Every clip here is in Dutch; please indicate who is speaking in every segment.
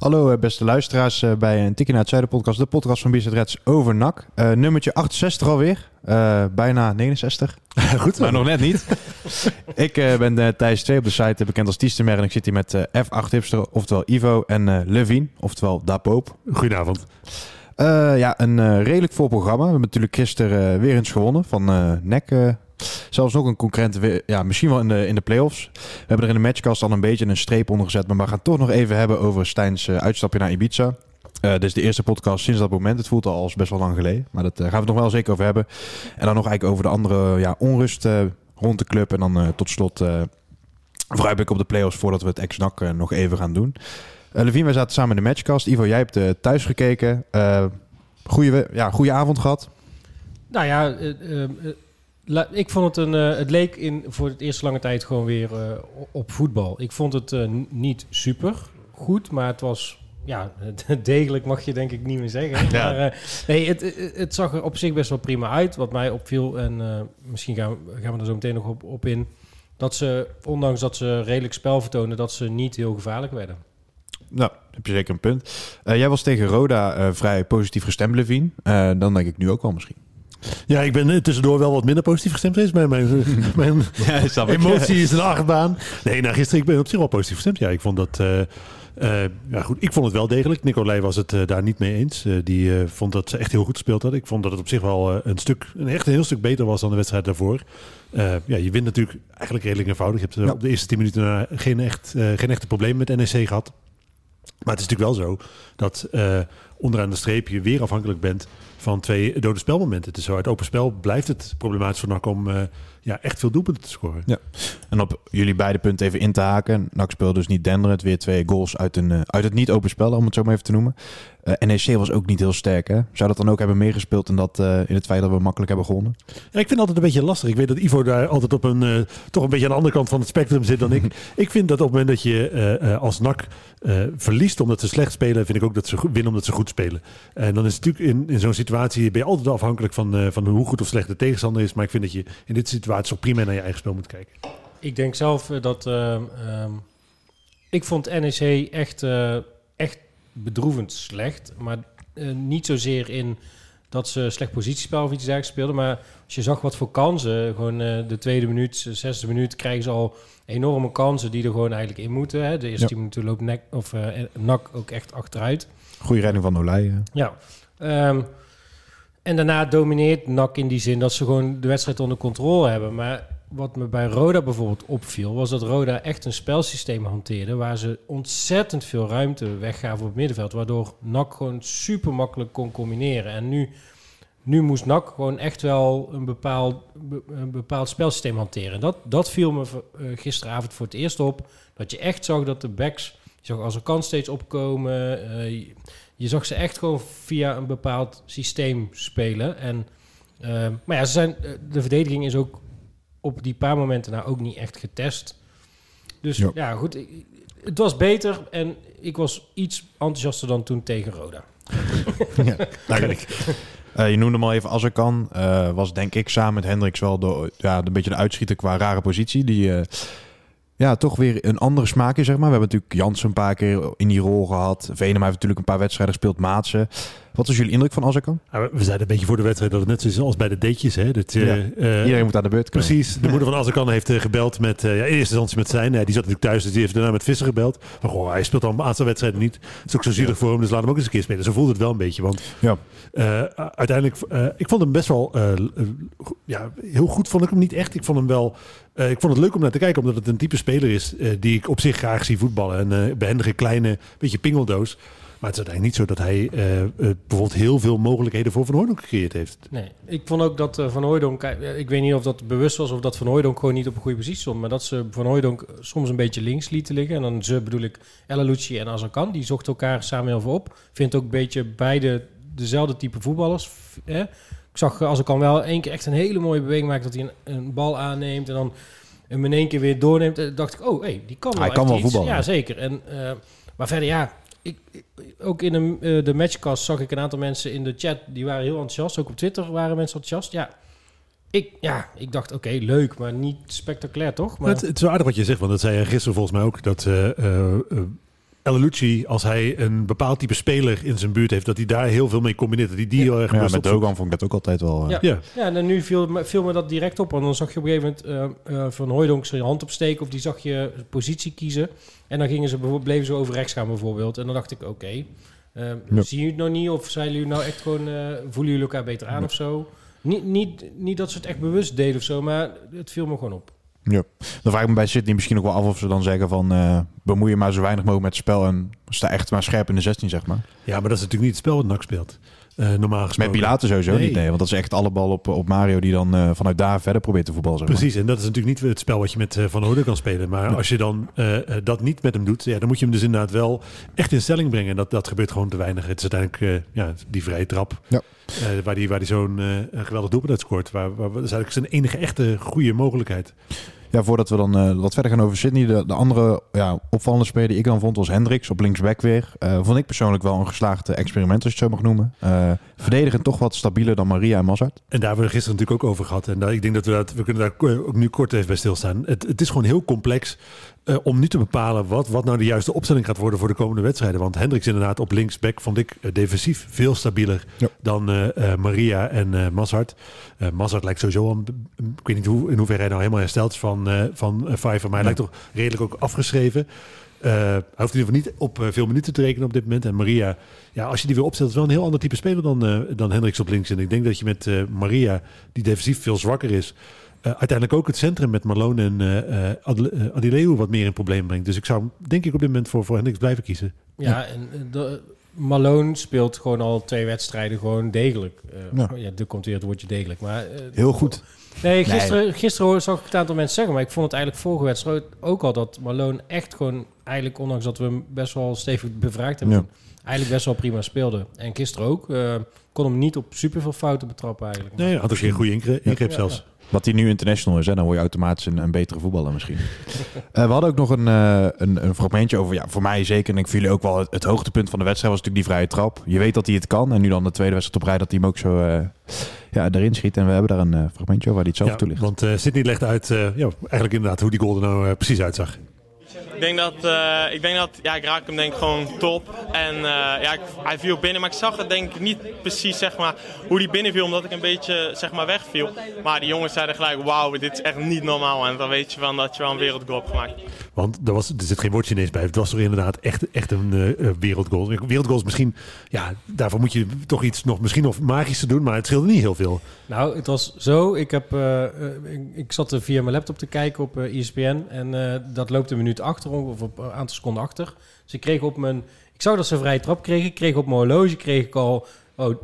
Speaker 1: Hallo eh, beste luisteraars eh, bij een Tikkie naar het Zuiden podcast, de podcast van Bizet Reds over NAC. Eh, nummertje 68 alweer, bijna 69. Goed, maar nog net niet. ik ben Thijs 2 op de site, bekend als Tiestermer en ik zit hier met eh, F8 Hipster, oftewel Ivo, en Levine, oftewel Da Poop.
Speaker 2: Goedenavond.
Speaker 1: Ja, een redelijk vol programma. We hebben natuurlijk gisteren weer eens gewonnen van NEC. Eh. zelfs nog een concurrent, ja, misschien wel in de, in de play-offs. We hebben er in de matchcast al een beetje een streep onder gezet. Maar we gaan toch nog even hebben over Stijns eh, uitstapje naar Ibiza. Eh dit is de eerste podcast sinds dat moment. Het voelt al als best wel lang geleden. Maar daar gaan we het nog wel zeker over hebben. En dan nog eigenlijk over de andere ja, onrust eh, rond de club. En dan eh, tot slot eh vooruitblik op de play-offs voordat we het ex-NAC eh, nog even gaan doen. Eh Levine, wij zaten samen in de matchcast. Ivo, jij hebt eh, thuis gekeken. Eh we- ja, goede avond gehad.
Speaker 3: Nou ja, eh, eh, eh, ik vond het een. eh, het leek in voor het eerste lange tijd gewoon weer eh, op voetbal. Ik vond het eh, niet super goed, maar het was. Ja, degelijk mag je denk ik niet meer zeggen.
Speaker 2: Ja.
Speaker 3: Maar, nee, het, het, zag er op zich best wel prima uit. Wat mij opviel, en misschien gaan we, gaan we er zo meteen nog op, op in. Dat ze, ondanks dat ze redelijk spel vertonen, dat ze niet heel gevaarlijk werden.
Speaker 1: Nou, heb je zeker een punt. Jij was tegen Roda vrij positief gestemd, Levine. Dan denk ik nu ook wel misschien.
Speaker 2: Ja, ik ben tussendoor wel wat minder positief gestemd geweest. Mijn, mijn, mijn
Speaker 1: Ja,
Speaker 2: emotie is een achtbaan. Nee, nou, gisteren ik ben op zich wel positief gestemd. Ja, ik vond dat... eh, eh, ja, goed, ik vond het wel degelijk. Nicolai was het eh, daar niet mee eens. Die vond dat ze echt heel goed gespeeld hadden. Ik vond dat het op zich wel een stuk, een echt een heel stuk beter was dan de wedstrijd daarvoor. Ja, je wint natuurlijk eigenlijk redelijk eenvoudig. Je hebt
Speaker 1: Ja.
Speaker 2: op de eerste tien minuten na geen, echt, geen echte problemen met NEC gehad. Maar het is natuurlijk wel zo dat onderaan de streep je weer afhankelijk bent van twee dode spelmomenten. Is zo, uit open spel blijft het problematisch voor NAC om eh, ja, echt veel doelpunten te scoren.
Speaker 1: En op jullie beide punten even in te haken. NAC speelde dus niet denderend. Weer twee goals uit, een, eh, uit het niet open spel, om het zo maar even te noemen. Eh, NEC was ook niet heel sterk, hè? Zou dat dan ook hebben meegespeeld in, dat, eh, in het feit dat we makkelijk hebben gewonnen?
Speaker 2: Ja, ik vind het altijd een beetje lastig. Ik weet dat Ivo daar altijd op een toch een beetje aan de andere kant van het spectrum zit dan ik. ik vind dat op het moment dat je als NAC verliest omdat ze slecht spelen, vind ik ook dat ze winnen omdat ze goed spelen. En dan is het natuurlijk in, in zo'n situatie ben je altijd afhankelijk van, van hoe goed of slecht de tegenstander is. Maar ik vind dat je in dit situatie ook prima naar je eigen spel moet kijken.
Speaker 3: Ik denk zelf eh, dat. ehm, ik vond NEC echt, eh, echt bedroevend slecht. Maar eh, niet zozeer in dat ze slecht positiespel of iets dergelijks speelden. Maar als je zag wat voor kansen. Gewoon eh, de tweede minuut, de zesde minuut krijgen ze al enorme kansen die er gewoon eigenlijk in moeten. Hè. De eerste
Speaker 1: Ja.
Speaker 3: tien minuten loopt nek, of, eh, NAC ook echt achteruit.
Speaker 1: Goede redding van Olij.
Speaker 3: Ja. Ehm, en daarna domineert NAC in die zin dat ze gewoon de wedstrijd onder controle hebben. Maar wat me bij Roda bijvoorbeeld opviel, was dat Roda echt een spelsysteem hanteerde waar ze ontzettend veel ruimte weggaven op het middenveld. Waardoor NAC gewoon super makkelijk kon combineren. En nu, nu moest NAC gewoon echt wel een bepaald, be- een bepaald spelsysteem hanteren. En dat, dat viel me eh, gisteravond voor het eerst op. Dat je echt zag dat de backs, je zag als een kans steeds opkomen. eh, je- zag ze echt gewoon via een bepaald systeem spelen. En, eh, maar ja, ze zijn, eh, de verdediging is ook op die paar momenten nou ook niet echt getest. Dus
Speaker 1: Ja.
Speaker 3: ja, goed. ik- Het was beter en ik was iets enthousiaster dan toen tegen Roda.
Speaker 1: Duidelijk. Eh, je noemde hem al even Azarkan. eh was denk ik samen met Hendricks wel de, ja, een beetje de uitschieter qua rare positie. Die ja, toch weer een andere smaak is, zeg maar. We hebben natuurlijk Jansen een paar keer in die rol gehad. Venema heeft natuurlijk een paar wedstrijden gespeeld. Maatsen. Wat was jullie indruk van Azarkan?
Speaker 2: We zeiden een beetje voor de wedstrijd dat het net zo is als bij de datejes. Hè? Dat, je,
Speaker 1: Ja.
Speaker 2: eh,
Speaker 1: Iedereen moet aan de beurt komen.
Speaker 2: Precies. De moeder van Azarkan heeft eh, gebeld met, eh, ja, in eerste instantie met zijn. Ja, die zat natuurlijk thuis, dus die heeft daarna met Visser gebeld. Maar goh, hij speelt al een aantal wedstrijden niet. Het is ook zo zielig voor hem, dus laat hem ook eens een keer spelen. Zo voelde het wel een beetje. Want
Speaker 1: Ja.
Speaker 2: eh, uiteindelijk, eh, ik vond hem best wel, eh, eh, ja, heel goed vond ik hem niet echt. Ik vond hem wel, eh, ik vond het leuk om naar te kijken, omdat het een type speler is eh, die ik op zich graag zie voetballen. En eh behendige kleine, beetje pingeldoos. Maar het is uiteindelijk niet zo dat hij bijvoorbeeld heel veel mogelijkheden voor Van Hooydonk gecreëerd heeft.
Speaker 3: Nee, ik vond ook dat Van Hooijdonk... eh, Ik weet niet of dat bewust was of dat Van Hooijdonk gewoon niet op een goede positie stond. Maar dat ze Van Hooijdonk soms een beetje links lieten liggen. En dan ze bedoel ik El Alouchi en Azarkan. Die zochten elkaar samen heel veel op. Vindt ook een beetje beide dezelfde type voetballers. Hè? Ik zag Azarkan wel één keer echt een hele mooie beweging maken. Dat hij een, een bal aanneemt en dan hem in één keer weer doorneemt. En dacht ik, oh, hey, die kan wel
Speaker 1: Hij kan wel
Speaker 3: iets.
Speaker 1: voetballen.
Speaker 3: Ja, zeker. En, eh, maar verder, ja... Ik, ik- ook in de, eh, de matchcast zag ik een aantal mensen in de chat... die waren heel enthousiast. Ook op Twitter waren mensen enthousiast. Ja, ik, ja, ik dacht, oké, leuk, maar niet spectaculair, toch? Maar,
Speaker 2: Het, het is aardig wat je zegt, want dat zei gisteren volgens mij ook. Dat eh eh, Alouchi, als hij een bepaald type speler in zijn buurt heeft, dat hij daar heel veel mee combineert. Dat hij die heel erg
Speaker 1: Ja, met. Dogan vond ik dat ook altijd wel... eh,
Speaker 3: Ja.
Speaker 2: Ja,
Speaker 3: ja, en dan nu viel, me- viel me dat direct op. En dan zag je op een gegeven moment eh, eh, Van Hooijdonk zijn hand opsteken... of die zag je positie kiezen. En dan gingen ze bijvoorbeeld, bleven ze over rechts gaan bijvoorbeeld. En dan dacht ik, oké,
Speaker 1: Ja.
Speaker 3: zien jullie het nog niet? Of zijn jullie nou echt gewoon... eh, voelen jullie elkaar beter aan of zo? Niet, niet, niet dat ze het echt bewust deden of zo, maar het viel me gewoon op.
Speaker 1: Ja. Dan vraag ik me bij Sydney misschien nog wel af of ze dan zeggen van... eh bemoei je maar zo weinig mogelijk met het spel en sta echt maar scherp in de 16, zeg maar.
Speaker 2: ja, maar dat is natuurlijk niet het spel wat NAC speelt. Eh, normaal
Speaker 1: Met
Speaker 2: gesproken.
Speaker 1: Pilaten sowieso
Speaker 2: Nee.
Speaker 1: niet, nee. Want dat is echt alle bal op, op Mario die dan eh, vanuit daar verder probeert te voetballen, zeg maar.
Speaker 2: Precies, en dat is natuurlijk niet het spel wat je met eh, Van Hoorden kan spelen. Maar als je dan dat niet met hem doet, ja, dan moet je hem dus inderdaad wel echt in stelling brengen. En dat, dat gebeurt gewoon te weinig. Het is uiteindelijk ja, die vrije trap
Speaker 1: Ja.
Speaker 2: waar hij waar die zo'n een geweldig doelpunt uit scoort. Waar, waar, dat is eigenlijk zijn enige echte goede mogelijkheid.
Speaker 1: Ja, voordat we dan eh, wat verder gaan over Sydney. De, de andere ja, opvallende speler die ik dan vond was Hendricks op linksback weer. Eh, vond ik persoonlijk wel een geslaagd eh, experiment, als je het zo mag noemen. Eh verdedigend toch wat stabieler dan Maria en Mazart.
Speaker 2: En daar hebben we gisteren natuurlijk ook over gehad. En daar, ik denk dat we, kunnen daar ook nu kort even bij stilstaan. Het, het is gewoon heel complex eh, om nu te bepalen wat, wat nou de juiste opstelling gaat worden voor de komende wedstrijden. Want Hendricks inderdaad op linksback vond ik eh, defensief veel stabieler
Speaker 1: Ja.
Speaker 2: dan eh, Maria en eh Mazart. Mazart lijkt sowieso al, ik weet niet hoe, in hoeverre hij nou helemaal hersteld is van, van Pfeiffer, maar hij
Speaker 1: Ja.
Speaker 2: lijkt toch redelijk ook afgeschreven. Hij hoeft in ieder geval niet op veel minuten te rekenen op dit moment. En Maria, ja, als je die weer opstelt, is wel een heel ander type speler dan, dan Hendricks op links. En ik denk dat je met Maria, die defensief veel zwakker is, eh, uiteindelijk ook het centrum met Malone en eh, eh, Adle- eh, Adileu wat meer in probleem brengt. Dus ik zou denk ik op dit moment voor, voor Hendricks blijven kiezen.
Speaker 3: Ja, en de, Malone speelt gewoon al twee wedstrijden gewoon degelijk. Eh,
Speaker 1: Ja.
Speaker 3: ja. er komt weer het woordje degelijk. Maar,
Speaker 1: Heel goed.
Speaker 3: Nee, gisteren, gisteren hoor- zag ik het aantal mensen zeggen, maar ik vond het eigenlijk vorige wedstrijd ook al dat Malone echt gewoon, eigenlijk ondanks dat we hem best wel stevig bevraagd hebben,
Speaker 1: Ja.
Speaker 3: eigenlijk best wel prima speelde. En gisteren ook. eh, kon hem niet op superveel fouten betrappen eigenlijk.
Speaker 2: Nee, had ook geen goede ingreep, ingreep
Speaker 3: Ja,
Speaker 2: zelfs.
Speaker 1: Wat hij nu international is, hè, dan word je automatisch een, een betere voetballer misschien. Eh, we hadden ook nog een, eh, een, een fragmentje over, ja, voor mij zeker, en ik jullie ook wel, het, het hoogtepunt van de wedstrijd was natuurlijk die vrije trap. Je weet dat hij het kan en nu dan de tweede wedstrijd op rij dat hij hem ook zo eh, ja, erin schiet. En we hebben daar een fragmentje over waar hij het zelf
Speaker 2: Ja,
Speaker 1: toelicht.
Speaker 2: want eh Sydney legt uit, ja, eigenlijk inderdaad hoe die goal er nou precies uitzag.
Speaker 4: Ik denk dat, eh, ik denk dat, ja, ik raak hem denk ik gewoon top. En eh, ja, ik- hij viel binnen, maar ik zag het denk ik niet precies, zeg maar, hoe die binnenviel, omdat ik een beetje, zeg maar, wegviel. Maar die jongens zeiden gelijk, wauw, dit is echt niet normaal. En dan weet je van dat je wel een wereldgoal hebt gemaakt.
Speaker 2: Want er, was, er zit geen woordje ineens bij. Het was toch inderdaad echt, echt een eh, eh, wereldgoal. Wereldgoal is misschien, ja, daarvoor moet je toch iets nog, misschien nog magisch te doen, maar het scheelde niet heel veel.
Speaker 3: Nou, het was zo. Ik, heb, ik, ik zat er via mijn laptop te kijken op ESPN. En eh, dat loopt een minuut achter, of op een aantal seconden achter. Dus ik kreeg op mijn... Ik zag dat ze een vrije trap kregen. Ik kreeg op mijn horloge kreeg ik al... Oh, eh,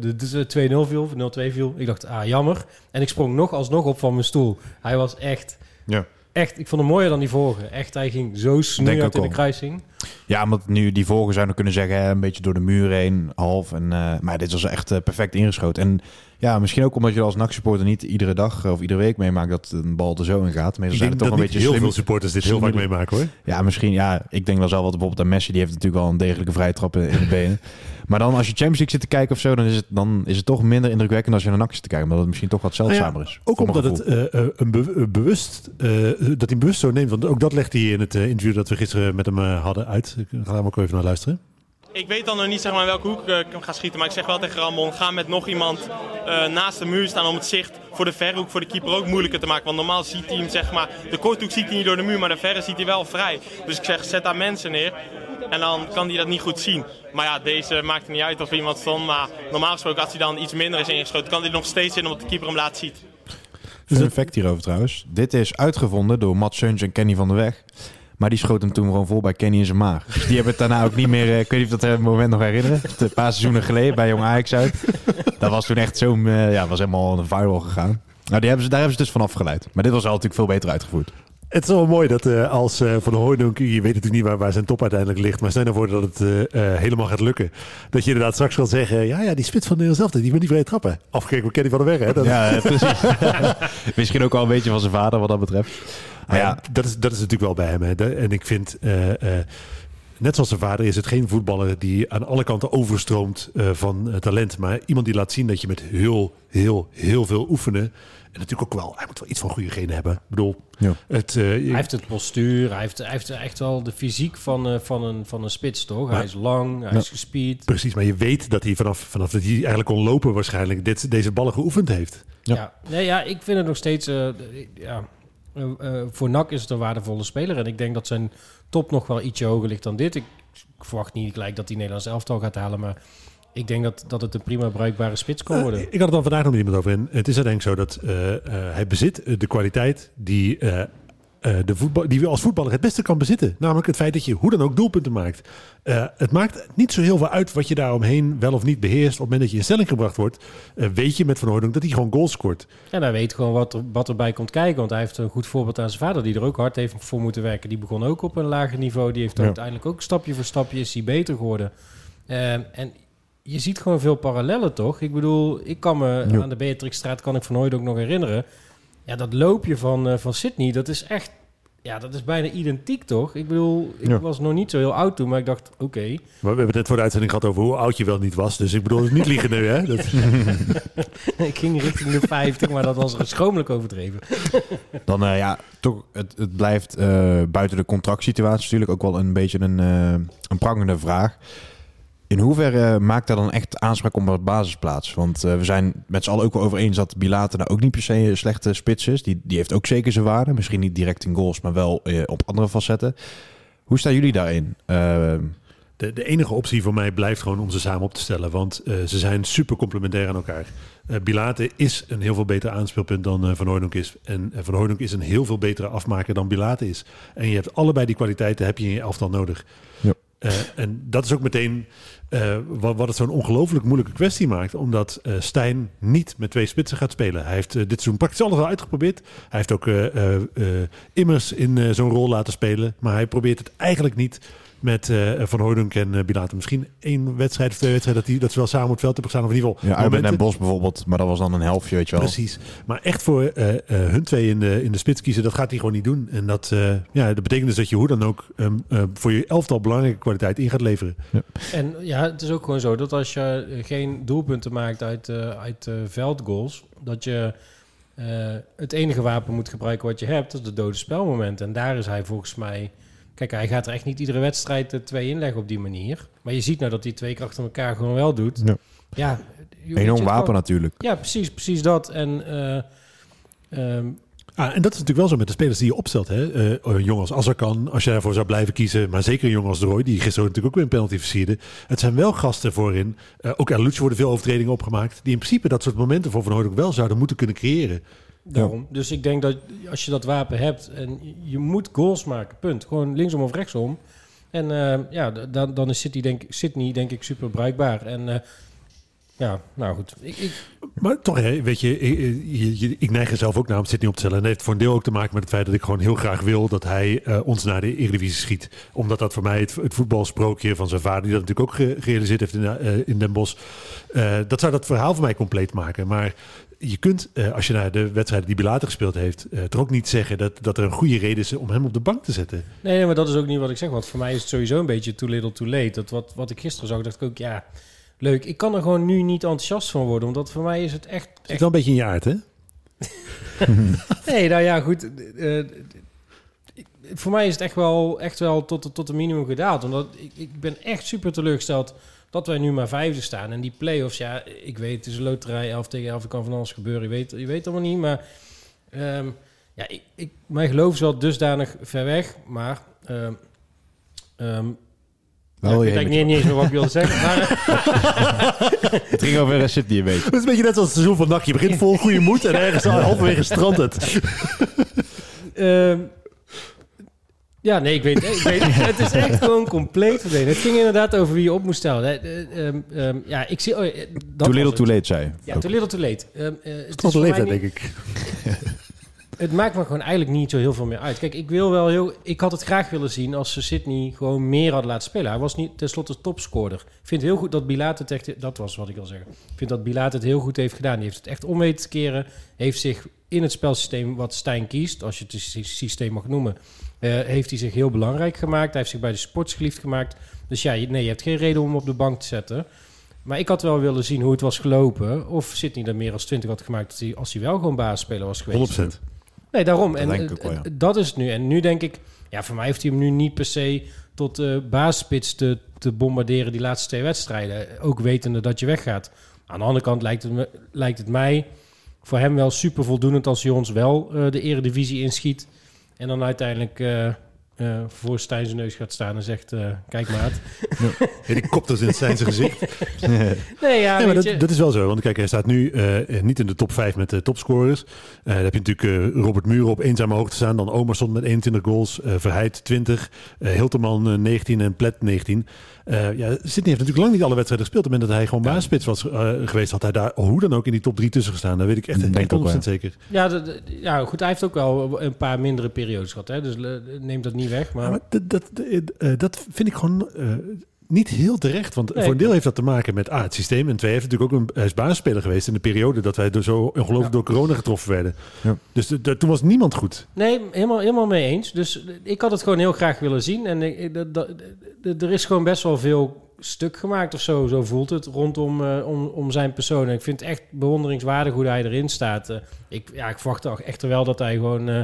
Speaker 3: de, de 2-0 viel, of 0-2 viel. Ik dacht, ah, jammer. En ik sprong nog alsnog op van mijn stoel. Hij was echt...
Speaker 1: Ja.
Speaker 3: Echt, ik vond hem mooier dan die vorige. Echt, hij ging zo snoeihard
Speaker 1: ook
Speaker 3: in de kruising.
Speaker 1: Ja, omdat nu die volgen zouden kunnen zeggen, een beetje door de muur heen, half. En, eh, maar dit was echt eh, perfect ingeschoten. En ja, misschien ook omdat je als NAC-supporter niet iedere dag eh, of iedere week meemaakt dat een bal er zo in gaat. Meestal zijn
Speaker 2: dat
Speaker 1: toch een beetje
Speaker 2: heel
Speaker 1: slim.
Speaker 2: veel supporters dit heel vaak meemaken hoor.
Speaker 1: Ja, misschien. Ja, ik denk wel zelf wat bijvoorbeeld aan Messi. Die heeft natuurlijk wel een degelijke vrije trap in de benen. Maar dan als je Champions League zit te kijken of zo, dan is het, dan is het toch minder indrukwekkend als je naar NAC zit te kijken. Omdat het misschien toch wat zeldzamer
Speaker 2: Nou ja,
Speaker 1: is.
Speaker 2: Ook omdat het een be- bewust, dat hij bewust zo neemt. Want ook dat legt hij in het interview dat we gisteren met hem hadden uit. Ik ga daar ook even naar luisteren.
Speaker 4: Ik weet dan nog niet zeg maar, in welke hoek eh, ik hem ga schieten, maar ik zeg wel tegen Ramon, ga met nog iemand eh, naast de muur staan om het zicht voor de verre hoek voor de keeper ook moeilijker te maken. Want normaal ziet hij hem, zeg maar, de korte hoek ziet hij niet door de muur, maar de verre ziet hij wel vrij. Dus ik zeg, zet daar mensen neer en dan kan hij dat niet goed zien. Maar ja, deze maakt er niet uit of iemand stond, maar normaal gesproken als hij dan iets minder is ingeschoten, kan hij er nog steeds in omdat de keeper hem laat zien.
Speaker 1: Fun fact hierover trouwens. Dit is uitgevonden door Matt Seuns en Kenny van der Weg. Maar die schoot hem toen gewoon vol bij Kenny in zijn maag. Dus die hebben het daarna ook niet meer... eh, ik weet niet of dat het moment nog herinneren. Een paar seizoenen geleden bij Jong Ajax uit. Dat was toen echt zo... eh, ja, was helemaal een viral gegaan. Nou, die hebben ze, daar hebben ze dus van afgeleid. Maar dit was al natuurlijk veel beter uitgevoerd.
Speaker 2: Het is wel mooi dat eh, als eh, Van Hooydonk, je weet natuurlijk niet waar, waar zijn top uiteindelijk ligt, maar stel nou voor dat het helemaal gaat lukken. Dat je inderdaad straks kan zeggen, ja, ja, die spits van Nederland zelf, die wil niet vrij trappen. Afgekeken op Kenny van der Weg, hè. Dat,
Speaker 1: Ja, precies. Misschien ook al een beetje van zijn vader wat dat betreft. Maar
Speaker 2: ja, dat, is, dat is natuurlijk wel bij hem. Hè. En ik vind, eh, eh, net zoals zijn vader, is het geen voetballer die aan alle kanten overstroomt eh, van talent. Maar iemand die laat zien dat je met heel, heel, heel veel oefenen. En natuurlijk ook wel, hij moet wel iets van goede genen hebben. Ik bedoel,
Speaker 1: Ja.
Speaker 2: het, eh,
Speaker 3: Hij heeft het postuur, hij heeft, hij heeft echt wel de fysiek van, eh, van, een, van een spits, toch? Hij is lang, hij is gespierd.
Speaker 2: precies, maar je weet dat hij vanaf, vanaf dat hij eigenlijk kon lopen waarschijnlijk dit, deze ballen geoefend heeft.
Speaker 1: Ja.
Speaker 3: Ja. Nee, ja, ik vind het nog steeds... eh, ja, eh, eh, voor NAC is het een waardevolle speler. En ik denk dat zijn top nog wel ietsje hoger ligt dan dit. Ik, ik verwacht niet gelijk dat hij Nederlands elftal gaat halen, maar... Ik denk dat, dat het een prima bruikbare spits kan worden.
Speaker 2: Eh, ik had het dan vandaag nog met iemand over. En het is uiteindelijk zo dat eh, hij bezit de kwaliteit die, eh, de voetbal, die we als voetballer het beste kan bezitten. Namelijk het feit dat je hoe dan ook doelpunten maakt. Eh, het maakt niet zo heel veel uit wat je daaromheen wel of niet beheerst. Op het moment dat je in stelling gebracht wordt, eh, weet je met Van Hooydonk dat hij gewoon goals scoort.
Speaker 3: En hij weet gewoon wat, er, wat erbij komt kijken. Want hij heeft een goed voorbeeld aan zijn vader, die er ook hard heeft voor moeten werken. Die begon ook op een lager niveau. Die heeft
Speaker 1: Ja.
Speaker 3: uiteindelijk ook stapje voor stapje is hij beter geworden. En je ziet gewoon veel parallellen, toch? Ik bedoel, ik kan me
Speaker 1: Ja.
Speaker 3: aan de Beatrixstraat kan ik van ook nog herinneren. Ja, dat loopje van, eh, van Sydney, dat is echt... Ja, dat is bijna identiek, toch? Ik bedoel, ik
Speaker 1: Ja.
Speaker 3: was nog niet zo heel oud toen, maar ik dacht, oké.
Speaker 2: Maar we hebben het net voor de uitzending gehad over hoe oud je wel niet was. Dus ik bedoel, het niet liegen nu, hè? Dat,
Speaker 3: ik ging richting de 50, maar dat was schromelijk overdreven.
Speaker 1: dan eh, ja, toch, het, het blijft eh, buiten de contractsituatie natuurlijk ook wel een beetje een, eh, een prangende vraag. In hoeverre maakt hij dan echt aanspraak op een basisplaats? Want eh, we zijn met z'n allen ook wel over eens dat Bilate nou ook niet per se een slechte spits is. Die, die heeft ook zeker zijn waarde. Misschien niet direct in goals, maar wel eh, op andere facetten. Hoe staan jullie daarin? Eh,
Speaker 2: De, de enige optie voor mij blijft gewoon om ze samen op te stellen. Want eh, ze zijn super complementair aan elkaar. Eh Bilate is een heel veel beter aanspeelpunt dan eh, Van Hooydonk is. En Van Hooydonk is een heel veel betere afmaker dan Bilate is. En je hebt allebei die kwaliteiten heb je in je elftal nodig. Eh, en dat is ook meteen eh, wat, wat het zo'n ongelooflijk moeilijke kwestie maakt. Omdat eh Stijn niet met twee spitsen gaat spelen. Hij heeft dit seizoen praktisch alles al uitgeprobeerd. Hij heeft ook Immers in zo'n rol laten spelen. Maar hij probeert het eigenlijk niet met eh, Van Hooydonk en uh, Bilate. Misschien één wedstrijd of twee wedstrijden dat, die, dat ze wel samen op het veld hebben gestaan. Of in ieder geval
Speaker 1: ja, Arben en. Bos bijvoorbeeld, maar dat was dan een helftje, weet je wel.
Speaker 2: Precies. Maar echt voor eh, eh, hun twee in de, in de spits kiezen, dat gaat hij gewoon niet doen. En dat, eh, ja, dat betekent dus dat je hoe dan ook ehm, eh, voor je elftal belangrijke kwaliteit in gaat leveren.
Speaker 3: En ja, het is ook gewoon zo dat als je eh, geen doelpunten maakt uit, eh, uit eh, veldgoals, dat je eh, het enige wapen moet gebruiken wat je hebt, dat is de dode spelmoment. En daar is hij volgens mij. Kijk, hij gaat er echt niet iedere wedstrijd eh, twee inleggen op die manier. Maar je ziet nou dat hij twee keer achter elkaar gewoon wel doet.
Speaker 1: Ja.
Speaker 3: Ja,
Speaker 1: Enorm wapen
Speaker 3: gewoon-
Speaker 1: natuurlijk.
Speaker 3: Ja, precies, precies dat. En eh, ehm,
Speaker 2: Ah, en dat is natuurlijk wel zo met de spelers die je opstelt. Hè? Eh, een jongen als Azarkan, als je daarvoor zou blijven kiezen. Maar zeker een jongen als De Roy, die gisteren natuurlijk ook weer een penalty versierde. Het zijn wel gasten voorin. Eh, ook aan worden veel overtredingen opgemaakt. Die in principe dat soort momenten voor Van Hooydonk wel zouden moeten kunnen creëren.
Speaker 3: Daarom. Dus ik denk dat als je dat wapen hebt en je moet goals maken, punt. Gewoon linksom of rechtsom. En eh, ja, dan, dan is City denk, Sydney denk ik super bruikbaar. En eh, ja, nou goed. Ik, ik,
Speaker 2: Maar toch, hè, weet je, ik, neig er zelf ook naar om Sydney op te stellen. En dat heeft voor een deel ook te maken met het feit dat ik gewoon heel graag wil dat hij eh, ons naar de Eredivisie schiet. Omdat dat voor mij het, het voetbalsprookje van zijn vader, die dat natuurlijk ook ge- gerealiseerd heeft in, in Den Bosch, dat zou dat verhaal voor mij compleet maken. Maar je kunt, eh, als je naar de wedstrijden die Bilater gespeeld heeft, eh toch ook niet zeggen dat, dat er een goede reden is om hem op de bank te zetten.
Speaker 3: nee, nee, maar dat is ook niet wat ik zeg. Want voor mij is het sowieso een beetje too little too late. Dat wat, wat ik gisteren zag, dacht ik ook, ja, leuk. Ik kan er gewoon nu niet enthousiast van worden. Omdat voor mij is het echt...
Speaker 2: Het is wel een beetje in je aard, hè?
Speaker 3: Nee, nou ja, goed. eh, eh, voor mij is het echt wel, echt wel tot, tot een minimum gedaald. Omdat ik, ik ben echt super teleurgesteld dat wij nu maar vijfde staan. En die play-offs, ja, ik weet, het is een loterij, 11 tegen 11, er kan van alles gebeuren. Je weet, je weet allemaal niet, maar... ehm, ja, ik, ik, mijn geloof is wel dusdanig ver weg, maar... ehm, ehm, ja, ik eigenlijk niet, niet eens meer wat ik wilde zeggen. Maar,
Speaker 1: Het ging over Sydney, weet
Speaker 2: Dat is een beetje net als het seizoen van NAC. Je begint vol goede moed en ergens halverwege strandt het.
Speaker 3: Ehm, Ja, nee, ik weet, ik weet het is echt gewoon compleet verdwenen. Het ging inderdaad over wie je op moest stellen. Eh, eh, ehm, ehm, ja, ik zie... Oh, eh, dat
Speaker 1: Too little too late, zei je.
Speaker 3: Ja,
Speaker 1: Ook.
Speaker 3: too little too late. Ehm, eh, het, is
Speaker 2: leeftijd, denk ik.
Speaker 3: het maakt me gewoon eigenlijk niet zo heel veel meer uit. Kijk, ik wil wel heel... Ik had het graag willen zien als ze Sydney gewoon meer hadden laten spelen. Hij was niet tenslotte topscorer. Ik vind heel goed dat Bilaat het echt... Dat was wat ik wil zeggen. Ik vind dat Bilaat het heel goed heeft gedaan. Die heeft het echt om weten te keren. Heeft zich in het spelsysteem wat Stijn kiest, als je het systeem mag noemen, heeft hij zich heel belangrijk gemaakt. Hij heeft zich bij de sports geliefd gemaakt. Dus ja, je- nee, je hebt geen reden om hem op de bank te zetten. Maar ik had wel willen zien hoe het was gelopen. Of Sydney er meer als 20 had gemaakt als hij, als hij wel gewoon basisspeler was geweest.
Speaker 2: 100%.
Speaker 3: Nee, daarom.
Speaker 1: Dat
Speaker 3: en
Speaker 1: denk ik
Speaker 3: eh,
Speaker 1: wel, ja.
Speaker 3: eh, dat is het nu. En nu denk ik, ja, voor mij heeft hij hem nu niet per se tot eh basisspits te, te bombarderen die laatste twee wedstrijden. Ook wetende dat je weggaat. Aan de andere kant lijkt het, me, lijkt het mij voor hem wel super voldoenend als hij ons wel eh, de eredivisie inschiet. En dan uiteindelijk eh, eh, voor Stijn zijn neus gaat staan en zegt, eh, kijk maat.
Speaker 2: Helikopters in zijn zijn gezicht.
Speaker 3: Nee, ja,
Speaker 2: Ja, maar dat, dat is wel zo. Want kijk, hij staat nu eh, eh, niet in de top 5 met de topscorers. Eh dan heb je natuurlijk eh, Robert Muren op eenzame hoogte staan. Dan Omerson met 21 goals. eh Verheid 20. eh Hilterman eh, 19 en Plet 19. Eh ja, Sydney heeft natuurlijk lang niet alle wedstrijden gespeeld. Op het moment dat hij gewoon basisspits was eh, geweest, had hij daar hoe dan ook in die top 3 tussen gestaan. Dat weet ik echt,
Speaker 1: Denk
Speaker 2: echt
Speaker 1: ook wel.
Speaker 2: 100% zeker.
Speaker 3: Ja, dat- ja, goed, hij heeft ook wel een paar mindere periodes gehad. Hè? Dus eh, neem dat niet weg. Maar,
Speaker 2: Ja, maar dat, dat, dat vind ik gewoon eh, niet heel terecht. Want
Speaker 3: Nee.
Speaker 2: voor een deel heeft dat te maken met A, het systeem. En twee, heeft natuurlijk ook een, hij is basisspeler geweest in de periode dat wij door zo ongelooflijk
Speaker 3: Ja.
Speaker 2: door corona getroffen werden.
Speaker 1: Ja.
Speaker 2: Dus de- de- toen was niemand goed.
Speaker 3: Nee, helemaal, helemaal mee eens. Dus ik had het gewoon heel graag willen zien. En ik, ik- dat- dat- dat- er is gewoon best wel veel stuk gemaakt of zo. Zo voelt het rondom eh, om, om zijn persoon. En ik vind het echt bewonderingswaardig hoe hij erin staat. Eh, ik, ja, ik verwacht toch echt wel dat hij gewoon... eh,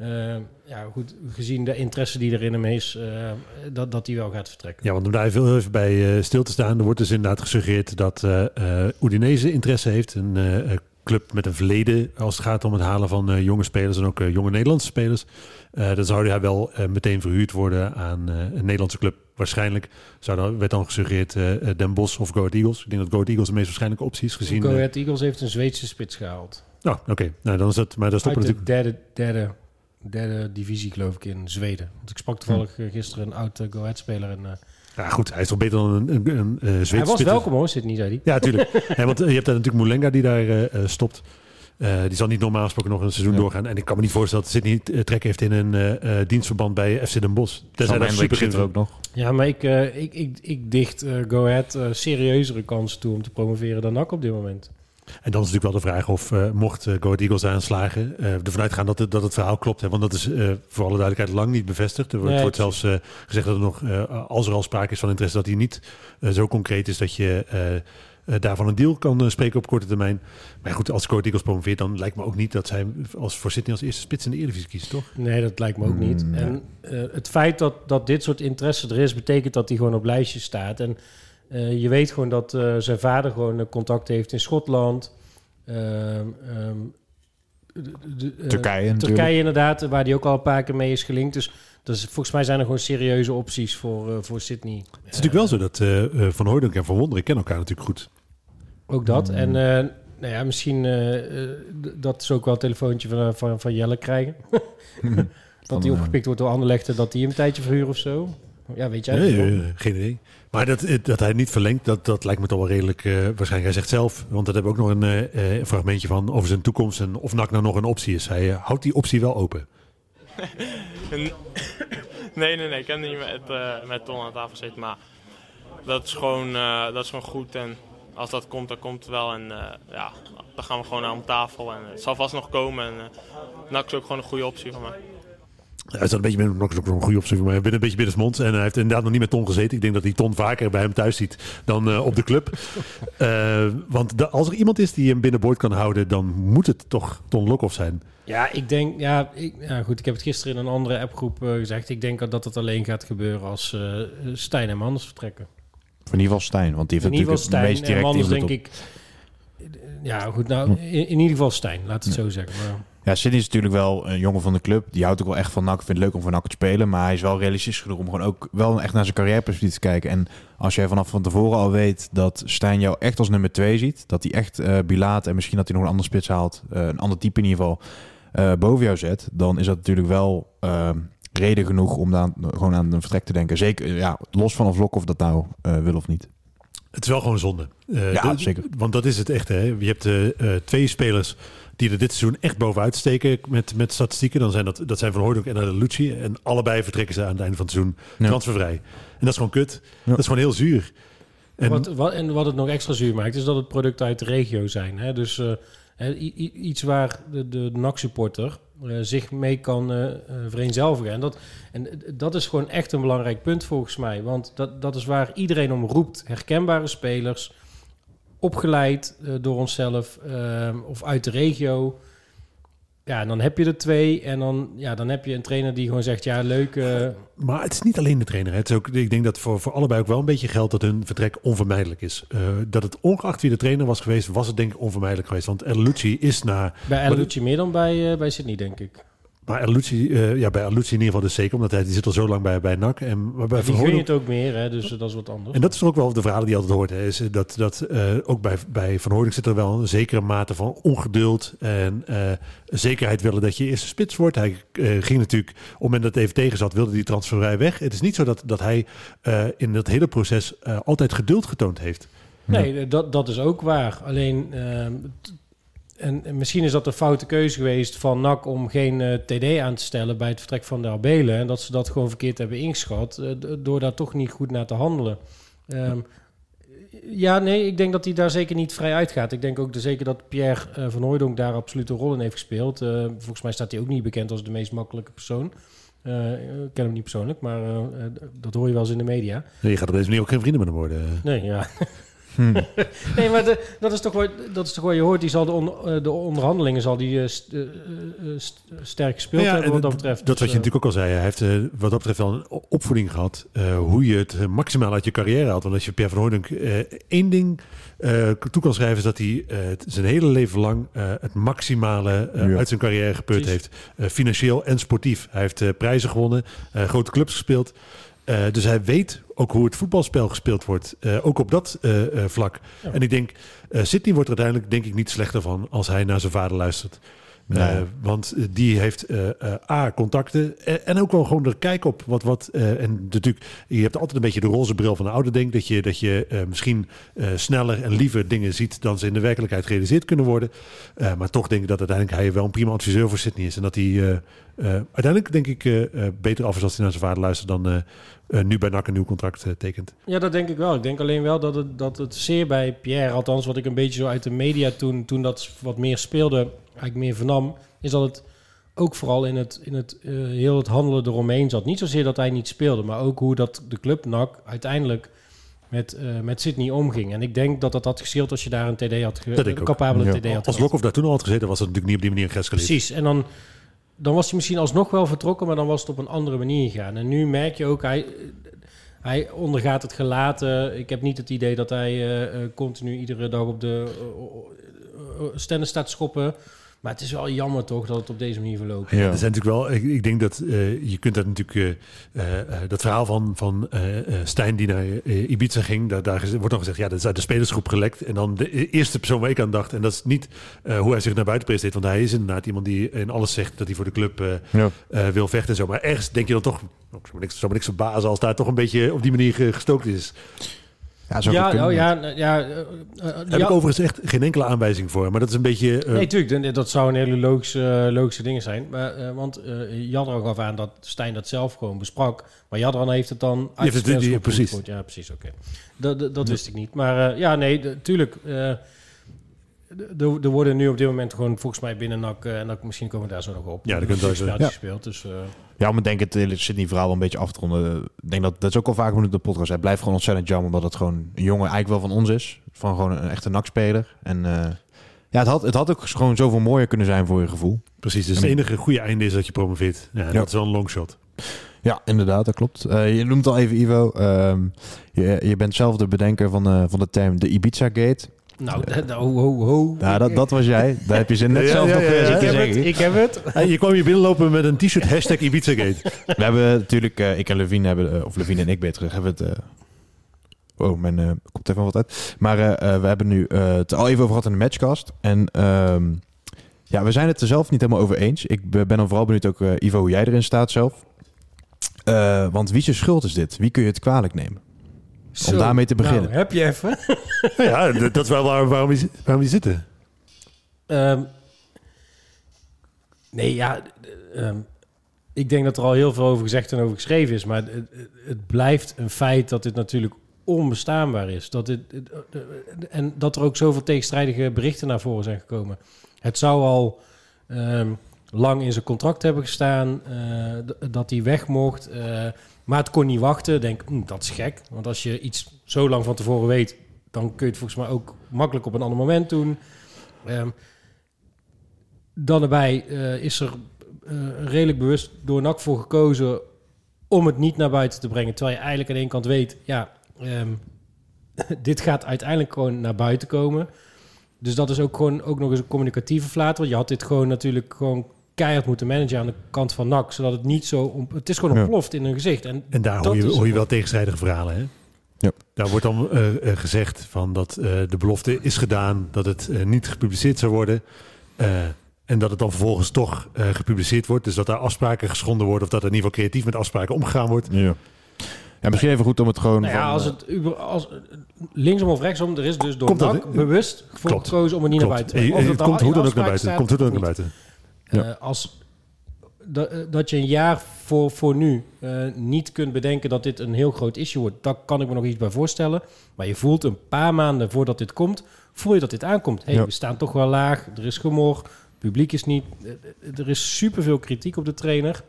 Speaker 3: eh, ja, goed, gezien de interesse die er in hem is, eh, dat, dat hij wel gaat vertrekken.
Speaker 2: Ja, want om daar even, even bij eh, stil te staan, er wordt dus inderdaad gesuggereerd dat Udinese interesse heeft. Een club met een verleden als het gaat om het halen van jonge spelers en ook jonge Nederlandse spelers. Dan zou hij wel meteen verhuurd worden aan een Nederlandse club. Waarschijnlijk zou dan, werd dan gesuggereerd Den Bosch of Go Ahead Eagles. Ik denk dat Go Ahead Eagles de meest waarschijnlijke optie is gezien.
Speaker 3: Go Ahead Eagles heeft een Zweedse spits gehaald.
Speaker 2: nou, oké. Nou, dan is dat, maar dat stoppen
Speaker 3: de
Speaker 2: natuurlijk.
Speaker 3: derde, derde, derde divisie, geloof ik, in Zweden. Want ik sprak toevallig eh, gisteren een oud eh, Go Ahead-speler. En, eh,
Speaker 2: Ja, goed, hij is toch beter dan een, een, een, eh, Zweedse
Speaker 3: hij was
Speaker 2: spits.
Speaker 3: welkom hoor, zit niet, zei hij.
Speaker 2: Ja, tuurlijk. ja, want je hebt daar natuurlijk Moulenga die daar stopt. Eh, die zal niet normaal gesproken nog een seizoen
Speaker 1: Ja.
Speaker 2: doorgaan. En ik kan me niet voorstellen dat Sydney niet trek heeft in een eh, eh, dienstverband bij FC Den Bosch. Tenzij dat super
Speaker 1: zit er ook nog.
Speaker 3: Ja, maar ik, eh, ik, ik, ik dicht eh, Go Ahead eh, serieuzere kansen toe om te promoveren dan NAC op dit moment.
Speaker 2: En dan is natuurlijk wel de vraag of eh, mocht uh, Go Ahead Eagles aanslagen, eh ervan uitgaan dat het, dat het verhaal klopt. Hè? Want dat is eh, voor alle duidelijkheid lang niet bevestigd. Er wordt,
Speaker 3: Nee,
Speaker 2: wordt zelfs eh, gezegd dat er nog, eh, als er al sprake is van interesse, dat die niet zo concreet is dat je eh, eh, daarvan een deal kan spreken op korte termijn. Maar goed, als Go Ahead Eagles promoveert, dan lijkt me ook niet dat zij als voor Sydney als eerste spits in de Eredivisie kiezen, toch?
Speaker 3: Nee, dat lijkt me ook niet.
Speaker 1: Mm, ja.
Speaker 3: En eh, het feit dat, dat dit soort interesse er is, betekent dat hij gewoon op lijstjes staat. En je weet gewoon dat eh, zijn vader gewoon eh, contact heeft in Schotland. Ehm, ehm, de- de- eh,
Speaker 1: Turkije natuurlijk.
Speaker 3: Turkije inderdaad, waar hij ook al een paar keer mee is gelinkt. Dus, dus volgens mij zijn er gewoon serieuze opties voor, eh, voor Sydney.
Speaker 2: Het is natuurlijk wel zo dat eh, eh, Van Hooydonk en Van Wonderen kennen elkaar natuurlijk goed.
Speaker 3: Ook dat. En eh, nou ja, misschien eh, eh, dat ze ook wel een telefoontje van, van, van Jelle krijgen. dat die
Speaker 1: eh,
Speaker 3: opgepikt wordt door Anderlecht en dat die hem een tijdje verhuren of zo. Ja, weet jij
Speaker 2: Nee, eh, geen idee. Maar dat, eh, dat hij het niet verlengt, dat, dat lijkt me toch wel redelijk eh, waarschijnlijk. Hij zegt zelf, want dat hebben we ook nog een eh, eh, fragmentje van over zijn toekomst en of NAC nou nog een optie is. Hij houdt die optie wel open.
Speaker 4: En- nee, nee, nee. Ik heb niet met, eh, met Ton aan tafel gezeten. Maar dat is, gewoon, eh, dat is gewoon goed. En als dat komt, dan komt het wel. En eh, ja, dan gaan we gewoon aan tafel. En het zal vast nog komen. En uh, NAC is ook gewoon een goede optie voor mij.
Speaker 2: Hij staat een beetje met nog een goede optie, maar hij bent een beetje binnensmonds. En hij heeft inderdaad nog niet met Ton gezeten. Ik denk dat hij Ton vaker bij hem thuis ziet dan eh, op de club. Eh, want de- als er iemand is die hem binnenboord kan houden, dan moet het toch Ton Lokhoff zijn.
Speaker 3: Ja, ik denk, ja, ik, ja, goed. Ik heb het gisteren in een andere appgroep eh, gezegd. Ik denk dat het alleen gaat gebeuren als eh, Stijn en Manders vertrekken.
Speaker 1: In ieder geval Stijn, want die heeft
Speaker 3: In ieder geval
Speaker 1: natuurlijk het
Speaker 3: Stijn
Speaker 1: meest
Speaker 3: en
Speaker 1: directe
Speaker 3: Manders
Speaker 1: invloed
Speaker 3: denk
Speaker 1: op.
Speaker 3: ik... Ja, goed. Nou, in, in ieder geval Stijn. Laat het zo zeggen. Maar,
Speaker 1: Ja, Sidney is natuurlijk wel een jongen van de club. Die houdt ook wel echt van NAC. Vindt het leuk om voor NAC te spelen. Maar hij is wel realistisch genoeg om gewoon ook wel echt naar zijn carrièreperspectief te kijken. En als jij vanaf van tevoren al weet dat Stijn jou echt als nummer twee ziet. Dat hij echt eh Bilaat en misschien dat hij nog een andere spits haalt. eh, een ander type in ieder geval. eh, boven jou zet. Dan is dat natuurlijk wel reden genoeg om daar gewoon aan een vertrek te denken. Zeker, ja, los van of Lokhoff dat nou wil of niet.
Speaker 2: Het is wel gewoon zonde.
Speaker 1: Ja,
Speaker 2: de-
Speaker 1: zeker.
Speaker 2: Want dat is het echt. Hè? Je hebt twee spelers die er dit seizoen echt bovenuit steken met, met statistieken. Dan zijn dat, dat zijn Van Hooydonk en Lucci. En allebei vertrekken ze aan het einde van het seizoen
Speaker 1: Ja.
Speaker 2: transfervrij. En dat is gewoon kut.
Speaker 1: Ja.
Speaker 2: Dat is gewoon heel zuur. En
Speaker 3: Wat, wat, en wat het nog extra zuur maakt, is dat het producten uit de regio zijn. Hè? Dus eh, iets waar de, de NAC-supporter eh, zich mee kan eh, eh, vereenzelvigen. En dat, en dat is gewoon echt een belangrijk punt volgens mij. Want dat, dat is waar iedereen om roept. Herkenbare spelers, opgeleid eh, door onszelf eh, of uit de regio. Ja, en dan heb je er twee. En dan, ja, dan heb je een trainer die gewoon zegt... ja, leuk... eh,
Speaker 2: Maar het is niet alleen de trainer. hè. Het is ook, ik denk dat voor, voor allebei ook wel een beetje geldt dat hun vertrek onvermijdelijk is. Eh, dat het ongeacht wie de trainer was geweest, was het denk ik onvermijdelijk geweest. Want Erlucci is na...
Speaker 3: bij Elucci meer dan bij, bij Sydney, denk ik.
Speaker 2: Maar Erlucci, eh ja, bij Erlucci in ieder geval dus zeker, omdat hij die zit al zo lang bij, bij NAC. En maar bij
Speaker 3: Die
Speaker 2: Hooydonk-
Speaker 3: het ook meer, hè? dus eh, dat is wat anders.
Speaker 2: En dat is toch ook wel de verhalen die je altijd hoort. Hè, is dat dat eh, ook bij, bij Van zit er wel een zekere mate van ongeduld en eh, zekerheid willen dat je eerste spits wordt. Hij eh, ging natuurlijk, op het moment dat het even tegen zat, wilde die transfervrij weg. Het is niet zo dat, dat hij eh, in dat hele proces eh, altijd geduld getoond heeft.
Speaker 3: Nee, eh, dat, dat is ook waar. Alleen, en, en misschien is dat een foute keuze geweest van NAC om geen eh, TD aan te stellen bij het vertrek van de Abelen. En dat ze dat gewoon verkeerd hebben ingeschat, eh, door daar toch niet goed naar te handelen. Ehm, ja, nee, ik denk dat hij daar zeker niet vrij uitgaat. Ik denk ook de- zeker dat Pierre eh, van Hooijdonk daar absoluut een rol in heeft gespeeld. Volgens mij staat hij ook niet bekend als de meest makkelijke persoon. Ik ken hem niet persoonlijk, maar dat hoor je wel eens in de media.
Speaker 2: Je gaat op deze manier ook geen vrienden met hem worden.
Speaker 3: Nee, ja.
Speaker 1: Hm.
Speaker 3: nee, maar de, dat, is toch wat, dat is toch wat je hoort. Die zal de, on- eh, de onderhandelingen zal die, eh, st- eh, st- sterk gespeeld
Speaker 2: ja,
Speaker 3: hebben wat dat betreft.
Speaker 2: Dat wat je natuurlijk ook al zei. Hij heeft wat dat betreft wel een opvoeding gehad. eh, hoe je het maximaal uit je carrière had. Want als je Pierre van Hooydonk eh, één ding eh, toe kan schrijven... is dat hij eh, het- zijn hele leven lang eh, het maximale
Speaker 1: Ja.
Speaker 2: uit zijn carrière
Speaker 3: Precies.
Speaker 2: heeft. Eh, financieel en sportief. Hij heeft eh, prijzen gewonnen. eh, grote clubs gespeeld. Eh, dus hij weet ook hoe het voetbalspel gespeeld wordt. eh, ook op dat eh, vlak.
Speaker 3: Ja.
Speaker 2: En ik denk, Sydney wordt er uiteindelijk denk ik niet slechter van... als hij naar zijn vader luistert. Eh, want eh, die heeft eh, A, contacten en, ook wel gewoon er kijk op. Wat, wat, en natuurlijk, je hebt altijd een beetje de roze bril van de oude denk. Dat je, dat je misschien sneller en liever dingen ziet dan ze in de werkelijkheid gerealiseerd kunnen worden. Maar toch denk ik dat uiteindelijk hij wel een prima adviseur voor Sydney is. En dat hij uiteindelijk denk ik beter af is als hij naar zijn vader luistert dan eh, nu bij NAC een nieuw contract eh, tekent.
Speaker 3: Ja, dat denk ik wel. Ik denk alleen wel dat het, dat het zeer bij Pierre, althans wat ik een beetje zo uit de media toen, toen dat wat meer speelde, eigenlijk meer vernam, is dat het ook vooral in het, in het eh, heel het handelen eromheen zat. Niet zozeer dat hij niet speelde, maar ook hoe dat de club NAC uiteindelijk met, met Sydney omging. En ik denk dat dat had gescheeld als je daar een TD had, ge- een capabele
Speaker 1: Ja.
Speaker 3: TD had
Speaker 2: Als. Lokhoff daar toen al had gezeten, was het natuurlijk niet op die manier geëscaleerd.
Speaker 3: Precies. En dan, dan was hij misschien alsnog wel vertrokken, maar dan was het op een andere manier gegaan. En nu merk je ook, hij, hij ondergaat het gelaten. Ik heb niet het idee dat hij eh, eh, continu iedere dag op de uh, stenden staat te schoppen. Maar het is wel jammer toch dat het op deze manier verloopt.
Speaker 1: Ja.
Speaker 2: Er zijn natuurlijk wel, ik, ik denk dat eh, je kunt dat natuurlijk, eh, eh, dat verhaal van, van eh, eh, Stijn die naar Ibiza ging, daar, daar wordt dan gezegd, ja, dat is uit de spelersgroep gelekt. En dan de e- eerste persoon waar ik aan dacht, en dat is niet eh, hoe hij zich naar buiten presenteert, want hij is inderdaad iemand die in alles zegt dat hij voor de club
Speaker 1: Ja.
Speaker 2: wil vechten en zo. Maar ergens denk je dan toch, oh, zou me niks, zou me niks verbazen als daar toch een beetje op die manier ge- gestookt is.
Speaker 1: Ja, goed
Speaker 3: Ja, oh, ja, nou, ja, eh, eh,
Speaker 2: Daar
Speaker 3: ja.
Speaker 2: heb ik overigens echt geen enkele aanwijzing voor, maar dat is een beetje... eh,
Speaker 3: Nee, tuurlijk. dat- Dat zou een hele logische, logische dingen zijn. Maar, eh, want eh Jadran gaf aan dat Stijn dat zelf gewoon besprak. Maar Jadran heeft het dan uit
Speaker 2: heeft het- die- precies.
Speaker 3: Ja, precies. Oké. Dat, dat, dat wist ik niet. Maar eh, ja, nee, tuurlijk. Er er worden nu op dit moment gewoon volgens mij binnen NAC... eh, en dat, misschien komen we daar zo nog op.
Speaker 2: Ja, dat kunt
Speaker 3: speltje
Speaker 1: Ja.
Speaker 3: gespeeld. Dus, eh,
Speaker 1: Ja, maar ik denk het hele Sydney-verhaal wel een beetje af te ronden. Ik denk dat dat is ook al vaak genoemd in de podcast. Het blijft gewoon ontzettend jammer omdat het gewoon een jongen eigenlijk wel van ons is. Van gewoon een echte nakspeler. En eh, ja, het had, het had ook gewoon zoveel mooier kunnen zijn voor je gevoel.
Speaker 2: Precies, dus het enige goede einde is dat je promoveert. Ja,
Speaker 1: Ja.
Speaker 2: Dat is wel een longshot.
Speaker 1: Ja, inderdaad, dat klopt. Eh, je noemt al even Ivo. Ehm, je, je bent zelf de bedenker van, de van de term de Ibiza-gate.
Speaker 3: Nou, d- ho, ho, ho.
Speaker 1: Ja, dat, dat was jij. Daar heb je zin net
Speaker 2: Ja,
Speaker 1: zelf
Speaker 2: ja,
Speaker 1: nog
Speaker 2: ja, ja.
Speaker 1: zitten
Speaker 3: ik, heb
Speaker 1: zeggen.
Speaker 3: het, ik heb het.
Speaker 2: Hey, je kwam hier binnenlopen met een t-shirt hashtag Ibizagate.
Speaker 1: We hebben natuurlijk, eh, ik en Levine hebben, eh, of Levine en ik beter, hebben het... eh oh, mijn eh komt even wat uit. Maar eh, eh, we hebben nu eh, het al even over gehad in de matchcast. En ehm, ja, we zijn het er zelf niet helemaal over eens. Ik be- ben dan vooral benieuwd ook, Ivo, hoe jij erin staat zelf. Eh, want wie zijn schuld is dit? Wie kun je het kwalijk nemen?
Speaker 3: Zo,
Speaker 1: daarmee te beginnen.
Speaker 3: Nou, heb je even.
Speaker 2: Ja, dat is wel waar, waarom, we, waarom we zitten.
Speaker 3: Ehm, nee, ja. ehm, ik denk dat er al heel veel over gezegd en over geschreven is. Maar het, het blijft een feit dat dit natuurlijk onbestaanbaar is. Dat dit, het- eh, en dat er ook zoveel tegenstrijdige berichten naar voren zijn gekomen. Het zou al ehm, lang in zijn contract hebben gestaan eh, dat hij weg mocht. eh, maar het kon niet wachten. Denk, hm, dat is gek. Want als je iets zo lang van tevoren weet, dan kun je het volgens mij ook makkelijk op een ander moment doen. Ehm, dan erbij eh, is er eh, redelijk bewust door NAC voor gekozen om het niet naar buiten te brengen. Terwijl je eigenlijk aan ene kant weet, ja, ehm, dit gaat uiteindelijk gewoon naar buiten komen. Dus dat is ook gewoon ook nog eens een communicatieve flater. Je had dit gewoon natuurlijk gewoon keihard moeten managen aan de kant van NAC. Zodat het niet zo... Om, het is gewoon
Speaker 1: Ja.
Speaker 3: ontploft in hun gezicht. En
Speaker 2: En daar hoor je, hoor je wel tegenstrijdige verhalen. Hè?
Speaker 1: Ja.
Speaker 2: Daar wordt dan eh, eh, gezegd van dat eh, de belofte is gedaan, dat het niet gepubliceerd zou worden. eh, en dat het dan vervolgens toch eh, gepubliceerd wordt. Dus dat daar afspraken geschonden worden. Of dat er in ieder geval creatief met afspraken omgegaan wordt.
Speaker 1: Ja. ja, misschien even goed om het gewoon...
Speaker 3: nou ja,
Speaker 1: van,
Speaker 3: als het als, linksom of rechtsom, er is dus door NAC bewust voor gekozen om het niet naar buiten te brengen. Of
Speaker 2: Het
Speaker 3: dat
Speaker 2: komt hoe dan ook naar buiten. Komt hoe dan ook naar buiten.
Speaker 3: Eh, als dat, eh, dat je een jaar voor, voor nu eh, niet kunt bedenken dat dit een heel groot issue wordt, daar kan ik me nog iets bij voorstellen. Maar je voelt een paar maanden voordat dit komt, voel je dat dit aankomt. Hey,
Speaker 1: Ja.
Speaker 3: We staan toch wel laag, er is gemor, publiek is niet. Er is superveel kritiek op de trainer.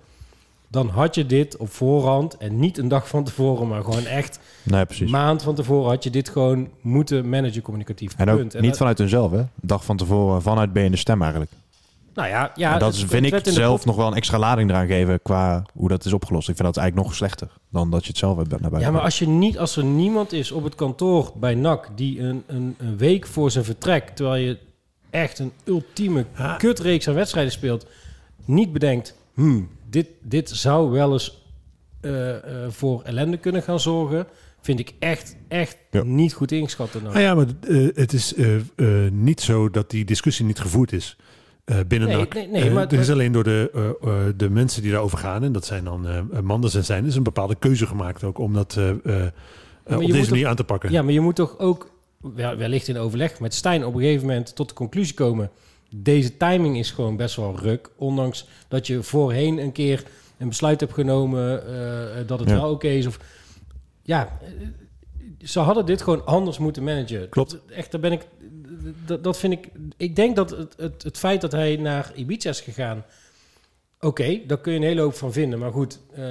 Speaker 3: Dan had je dit op voorhand en niet een dag van tevoren, maar gewoon echt
Speaker 1: nee, precies.
Speaker 3: maand van tevoren had je dit gewoon moeten managen communicatief.
Speaker 1: en ook.
Speaker 3: En
Speaker 1: niet
Speaker 3: dat-
Speaker 1: vanuit hunzelf, hè? Dag van tevoren, vanuit ben je de stem eigenlijk.
Speaker 3: Nou ja, ja
Speaker 1: en dat
Speaker 3: het-
Speaker 1: is,
Speaker 3: het
Speaker 1: vind
Speaker 3: werd
Speaker 1: ik zelf nog wel een extra lading eraan geven qua hoe dat is opgelost. Ik vind dat eigenlijk nog slechter dan dat je het zelf hebt naar buiten.
Speaker 3: Ja, maar als, je niet, als er niemand is op het kantoor bij NAC die een, een, een week voor zijn vertrek, terwijl je echt een ultieme kutreeks aan wedstrijden speelt, niet bedenkt, hmm, dit, dit zou wel eens eh, eh, voor ellende kunnen gaan zorgen, vind ik echt, echt
Speaker 1: Ja.
Speaker 3: niet goed ingeschat. door NAC.
Speaker 2: Nou ja, maar eh, het is eh, eh, niet zo dat die discussie niet gevoerd is eh, binnen
Speaker 3: Nee, nee, nee,
Speaker 2: Eh,
Speaker 3: maar-
Speaker 2: er is alleen door de, eh, de mensen die daarover gaan, en dat zijn dan Manders en zijn, is een bepaalde keuze gemaakt ook om dat op deze
Speaker 3: toch-
Speaker 2: manier aan te pakken.
Speaker 3: Ja, maar je moet toch ook wel- wellicht in overleg met Stijn op een gegeven moment tot de conclusie komen. Deze timing is gewoon best wel ruk. Ondanks dat je voorheen een keer een besluit hebt genomen dat het
Speaker 1: Ja.
Speaker 3: wel oké is. Of, ja, ze hadden dit gewoon anders moeten managen.
Speaker 2: Klopt.
Speaker 3: Echt, daar ben ik. Dat, dat vind ik. Ik denk dat het, het, het feit dat hij naar Ibiza is gegaan. Oké, daar kun je een hele hoop van vinden. Maar goed, eh,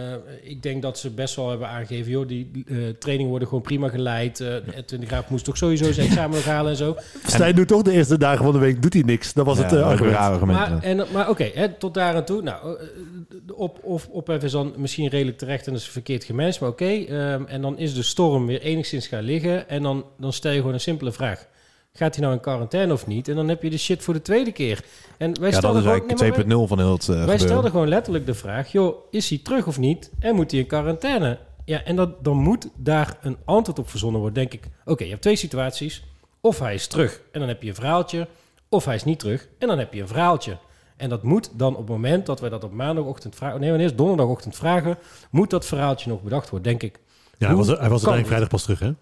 Speaker 3: ik denk dat ze best wel hebben aangegeven... joh, die eh, trainingen worden gewoon prima geleid. eh Edwin de Graaf moest toch sowieso zijn examen nog halen en zo.
Speaker 2: Stijn doet toch de eerste dagen van de week, doet hij niks. Dat was
Speaker 1: Ja,
Speaker 2: het eh,
Speaker 1: een
Speaker 2: argument.
Speaker 3: Maar, en, maar oké, hè, tot daar en toe. Nou, op, of, ophef is dan misschien redelijk terecht en is verkeerd gemanaged. Maar oké, ehm, en dan is de storm weer enigszins gaan liggen. En dan, dan stel je gewoon een simpele vraag. Gaat hij nou in quarantaine of niet? En dan heb je de shit voor de tweede keer. En wij
Speaker 1: ja, dat
Speaker 3: stelden
Speaker 1: is
Speaker 3: gewoon,
Speaker 1: eigenlijk
Speaker 3: nee, maar
Speaker 1: 2.0 van heel het eh,
Speaker 3: wij
Speaker 1: gebeuren.
Speaker 3: stelden gewoon letterlijk de vraag: joh, is hij terug of niet? En moet hij in quarantaine? Ja, en dat, dan moet daar een antwoord op verzonnen worden, denk ik. Oké, je hebt twee situaties. Of hij is terug en dan heb je een verhaaltje. Of hij is niet terug en dan heb je een verhaaltje. En dat moet dan op het moment dat wij dat op maandagochtend vragen... Nee, wanneer is donderdagochtend vragen... moet dat verhaaltje nog bedacht worden, denk ik.
Speaker 2: Ja, hij was, hij was uiteindelijk vrijdag pas terug, hè?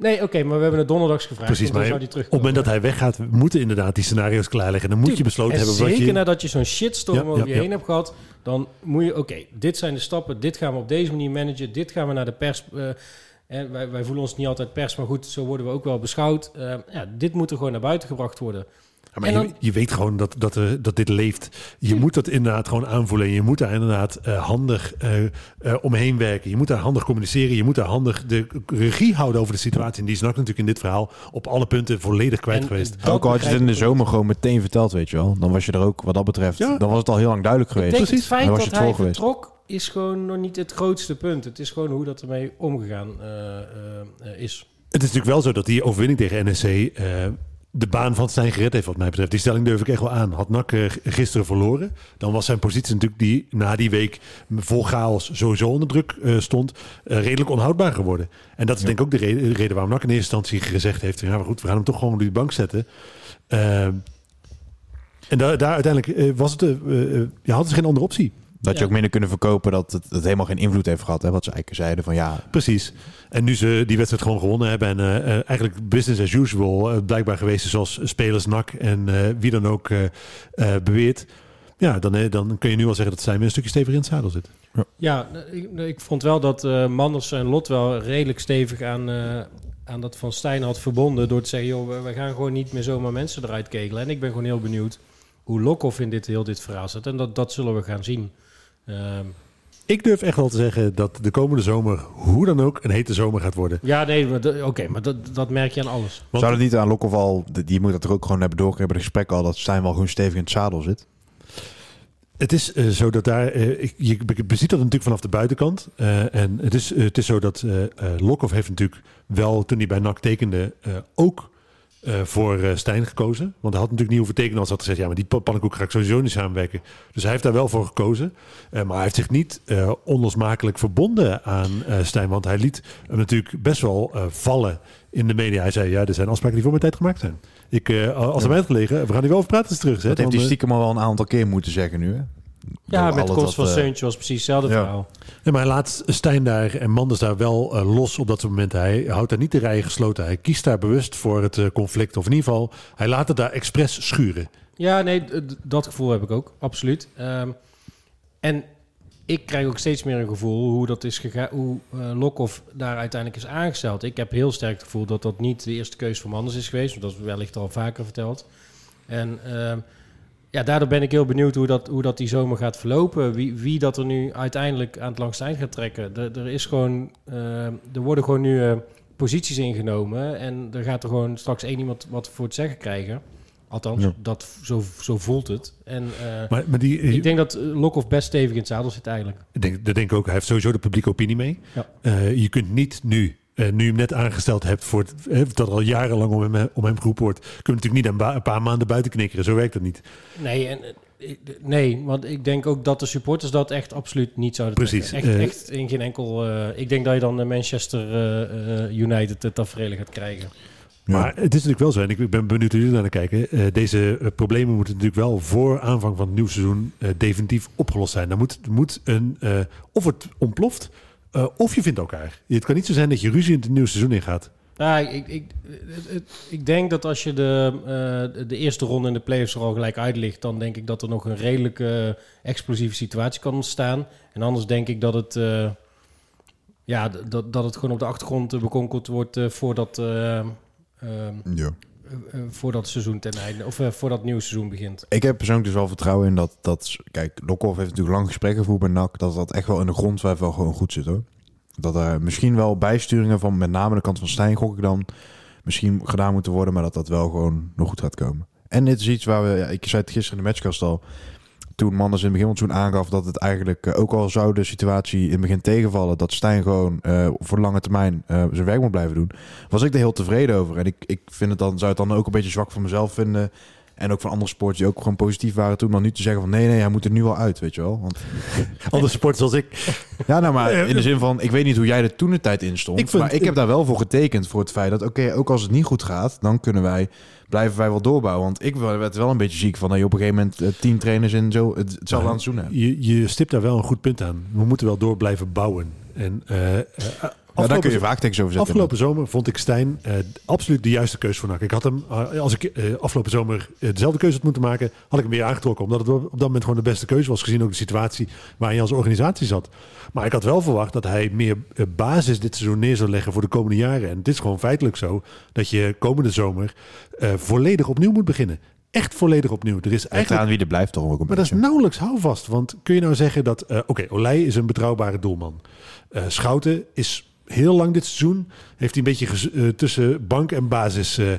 Speaker 3: Nee, oké, maar we hebben het donderdags gevraagd.
Speaker 2: Precies, maar
Speaker 3: zou die
Speaker 2: op het moment dat hij weggaat, moeten inderdaad die scenario's klaarleggen. Dan moet je besloten
Speaker 3: en
Speaker 2: hebben wat
Speaker 3: zeker
Speaker 2: je...
Speaker 3: nadat je zo'n shitstorm
Speaker 2: Ja,
Speaker 3: over
Speaker 2: ja,
Speaker 3: je
Speaker 2: ja.
Speaker 3: heen hebt gehad, dan moet je, oké, dit zijn de stappen, dit gaan we op deze manier managen, dit gaan we naar de pers. eh, en wij, wij voelen ons niet altijd pers, maar goed, zo worden we ook wel beschouwd. Eh, ja, dit moet er gewoon naar buiten gebracht worden.
Speaker 2: Ja, maar je, weet gewoon dat, dat, er, dat dit leeft. Je moet dat inderdaad gewoon aanvoelen. En je moet daar inderdaad eh, handig eh, eh, omheen werken. Je moet daar handig communiceren. Je moet daar handig de regie houden over de situatie. En die is NAC natuurlijk in dit verhaal op alle punten volledig kwijt
Speaker 3: En
Speaker 2: geweest.
Speaker 3: dat
Speaker 1: Ook al had je het in de zomer gewoon meteen verteld, weet je wel. Dan was je er ook, wat dat betreft,
Speaker 2: Ja.
Speaker 1: dan was het al heel lang duidelijk
Speaker 3: Ik
Speaker 1: geweest.
Speaker 3: denk het feit
Speaker 1: Dan was
Speaker 3: dat
Speaker 1: je het
Speaker 3: hij
Speaker 1: voor geweest.
Speaker 3: vertrok is gewoon nog niet het grootste punt. Het is gewoon hoe dat ermee omgegaan eh, eh, eh, is.
Speaker 2: Het is natuurlijk wel zo dat die overwinning tegen NSC eh, de baan van Stijn gered heeft wat mij betreft. Die stelling durf ik echt wel aan. Had NAC eh, gisteren verloren, dan was zijn positie natuurlijk die na die week vol chaos sowieso onder druk eh, stond, eh, redelijk onhoudbaar geworden. En dat is denk ik ook de reden, de reden waarom NAC in eerste instantie gezegd heeft, ja maar goed, we gaan hem toch gewoon op die bank zetten. Eh, en daar, daar uiteindelijk was het, ja, hadden ze geen andere optie.
Speaker 1: Dat je
Speaker 3: Ja.
Speaker 1: ook minder kunnen verkopen dat het, het helemaal geen invloed heeft gehad. Hè? Wat ze eigenlijk zeiden van ja,
Speaker 2: Precies. En nu ze die wedstrijd gewoon gewonnen hebben en eh, eh, eigenlijk business as usual eh, blijkbaar geweest is zoals spelers NAC en eh, wie dan ook beweert. Ja, dan, dan kun je nu wel zeggen dat zij weer een stukje steviger in het zadel zit.
Speaker 3: Ja, ik, ik vond wel dat eh Manders en Lot wel redelijk stevig aan, eh, aan dat Van Stijn had verbonden. Door te zeggen, joh, we, we gaan gewoon niet meer zomaar mensen eruit kegelen. En ik ben gewoon heel benieuwd hoe Lokhoff in dit, heel dit verhaal zit. En dat, dat zullen we gaan zien. Ehm,
Speaker 2: Ik durf echt wel te zeggen dat de komende zomer, hoe dan ook, een hete zomer gaat worden.
Speaker 3: ja, nee, oké, maar dat, dat merk je aan alles.
Speaker 2: Want-
Speaker 1: zou het niet aan Lokhoff al, die moet dat er ook gewoon hebben doorgekregen bij de gesprekken al, dat Stijn wel gewoon stevig in het zadel zit.
Speaker 2: Het is eh, zo dat daar, eh, ik, je beziet dat natuurlijk vanaf de buitenkant. Eh, en het is, het is zo dat eh eh, Lokhoff heeft natuurlijk wel, toen hij bij NAC tekende, eh, ook eh, voor eh, Stijn gekozen. Want hij had natuurlijk niet hoeven tekenen als hij had gezegd, ja, maar die pa- pannenkoek ga ik sowieso niet samenwerken. Dus hij heeft daar wel voor gekozen. Eh, maar hij heeft zich niet onlosmakelijk verbonden aan Stijn. Want hij liet hem natuurlijk best wel vallen in de media. Hij zei, ja, er zijn afspraken die voor mijn tijd gemaakt zijn. Ik, als er mij had gelegen, we gaan hier wel over praten terug hè.
Speaker 1: Dat heeft hij stiekem al wel een aantal keer moeten zeggen nu. Hè?
Speaker 3: Ja, met de van
Speaker 1: eh,
Speaker 3: Seuntje was precies hetzelfde
Speaker 1: ja.
Speaker 3: verhaal.
Speaker 2: Ja, maar hij laat Stijn daar en Manders daar wel eh, los op dat momenten. Hij houdt daar niet de rijen gesloten. Hij kiest daar bewust voor het eh, conflict. Of in ieder geval, hij laat het daar expres schuren.
Speaker 3: Ja, nee, dat gevoel heb ik ook, absoluut. Ehm, en ik krijg ook steeds meer een gevoel hoe dat is gegaan, hoe Lokhoff daar uiteindelijk is aangesteld. Ik heb heel sterk het gevoel dat dat niet de eerste keuze van Manders is geweest, dat is wellicht al vaker verteld. En ehm, ja, daardoor ben ik heel benieuwd hoe dat, hoe dat die zomer gaat verlopen. Wie, wie dat er nu uiteindelijk aan het langste eind gaat trekken. Er, er is gewoon, ehm, er worden gewoon nu eh, posities ingenomen en er gaat er gewoon straks één iemand wat voor het zeggen krijgen. Althans,
Speaker 1: Ja.
Speaker 3: dat, zo, zo voelt het. En eh,
Speaker 2: Maar, maar die,
Speaker 3: ik denk dat Lokhoff best stevig in het zadel zit eigenlijk.
Speaker 2: ik denk, dat denk ik ook. Hij heeft sowieso de publieke opinie mee.
Speaker 3: Ja.
Speaker 2: Je kunt niet nu, eh, nu je hem net aangesteld hebt, voor het, eh, dat al jarenlang om hem, om hem geroepen wordt, kun je natuurlijk niet een, paar maanden buiten knikkeren. Zo werkt dat niet.
Speaker 3: Nee, en, eh, nee, want ik denk ook dat de supporters dat echt absoluut niet zouden
Speaker 2: Precies.
Speaker 3: Echt,
Speaker 2: eh,
Speaker 3: echt in geen enkel... eh, ik denk dat je dan de Manchester eh, eh, United het tafereel gaat krijgen.
Speaker 2: Maar het is natuurlijk wel zo, en ik ben benieuwd hoe jullie naar kijken. eh, deze eh, problemen moeten natuurlijk wel voor aanvang van het nieuwe seizoen eh, definitief opgelost zijn. Dan moet, moet een, eh, of het ontploft, eh, of je vindt elkaar. Het kan niet zo zijn dat je ruzie in het nieuwe seizoen ingaat.
Speaker 3: Nou, ik, ik, ik denk dat als je de, eh, de eerste ronde in de playoffs er al gelijk uit ligt, dan denk ik dat er nog een redelijk eh, explosieve situatie kan ontstaan. En anders denk ik dat het, eh, ja, dat, dat het gewoon op de achtergrond bekonkeld wordt voordat, eh, ehm,
Speaker 1: Ja.
Speaker 3: Eh, eh, voordat het seizoen ten einde, of eh, voordat het nieuwe seizoen begint.
Speaker 1: Ik heb persoonlijk dus wel vertrouwen in dat, dat kijk, Lokhoff heeft natuurlijk lang gesprekken gevoerd bij NAC, dat dat echt wel in de grondwijf wel gewoon goed zit hoor. Dat er misschien wel bijsturingen van met name de kant van Stijn, gok ik dan, misschien gedaan moeten worden, maar dat dat wel gewoon nog goed gaat komen. En dit is iets waar we, ja, ik zei het gisteren in de matchcast al, toen Manders in het begin van het aangaf dat het eigenlijk, eh, ook al zou de situatie in het begin tegenvallen, dat Stijn gewoon eh, voor lange termijn eh, zijn werk moet blijven doen, was ik er heel tevreden over. En ik, ik vind het dan, zou het dan ook een beetje zwak van mezelf vinden, en ook van andere sports die ook gewoon positief waren toen, dan nu te zeggen van nee, nee, hij moet er nu wel uit, weet je wel. Want,
Speaker 2: Andere supporters als ik.
Speaker 1: ja, nou maar in de zin van, ik weet niet hoe jij er toen de tijd in stond,
Speaker 2: Ik vind-
Speaker 1: maar ik heb daar wel voor getekend voor het feit dat, oké, ook als het niet goed gaat, dan kunnen wij, blijven wij wel doorbouwen. Want ik werd wel een beetje ziek van dat je op een gegeven moment eh, tien trainers en zo het, hetzelfde aan het doen hebt.
Speaker 2: Je, je stipt daar wel een goed punt aan. We moeten wel door blijven bouwen. En eh, eh,
Speaker 1: Ja, daar kun je
Speaker 2: afgelopen-
Speaker 1: vraagtekens over zetten.
Speaker 2: Afgelopen zomer vond ik Stijn eh, absoluut de juiste keuze voor NAC. Ik had hem, eh, als ik eh, afgelopen zomer dezelfde keuze had moeten maken, had ik hem weer aangetrokken. Omdat het op dat moment gewoon de beste keuze was, gezien ook de situatie waarin je als organisatie zat. Maar ik had wel verwacht dat hij meer basis dit seizoen neer zou leggen voor de komende jaren. En het is gewoon feitelijk zo dat je komende zomer volledig opnieuw moet beginnen. Echt volledig opnieuw. Er is eigenlijk
Speaker 1: aan wie er blijft toch ook een
Speaker 2: maar dat is nauwelijks houvast. Want kun je nou zeggen dat... Oké, Olij is een betrouwbare doelman. Schouten is heel lang dit seizoen... heeft hij een beetje eh, tussen bank en basis eh, eh,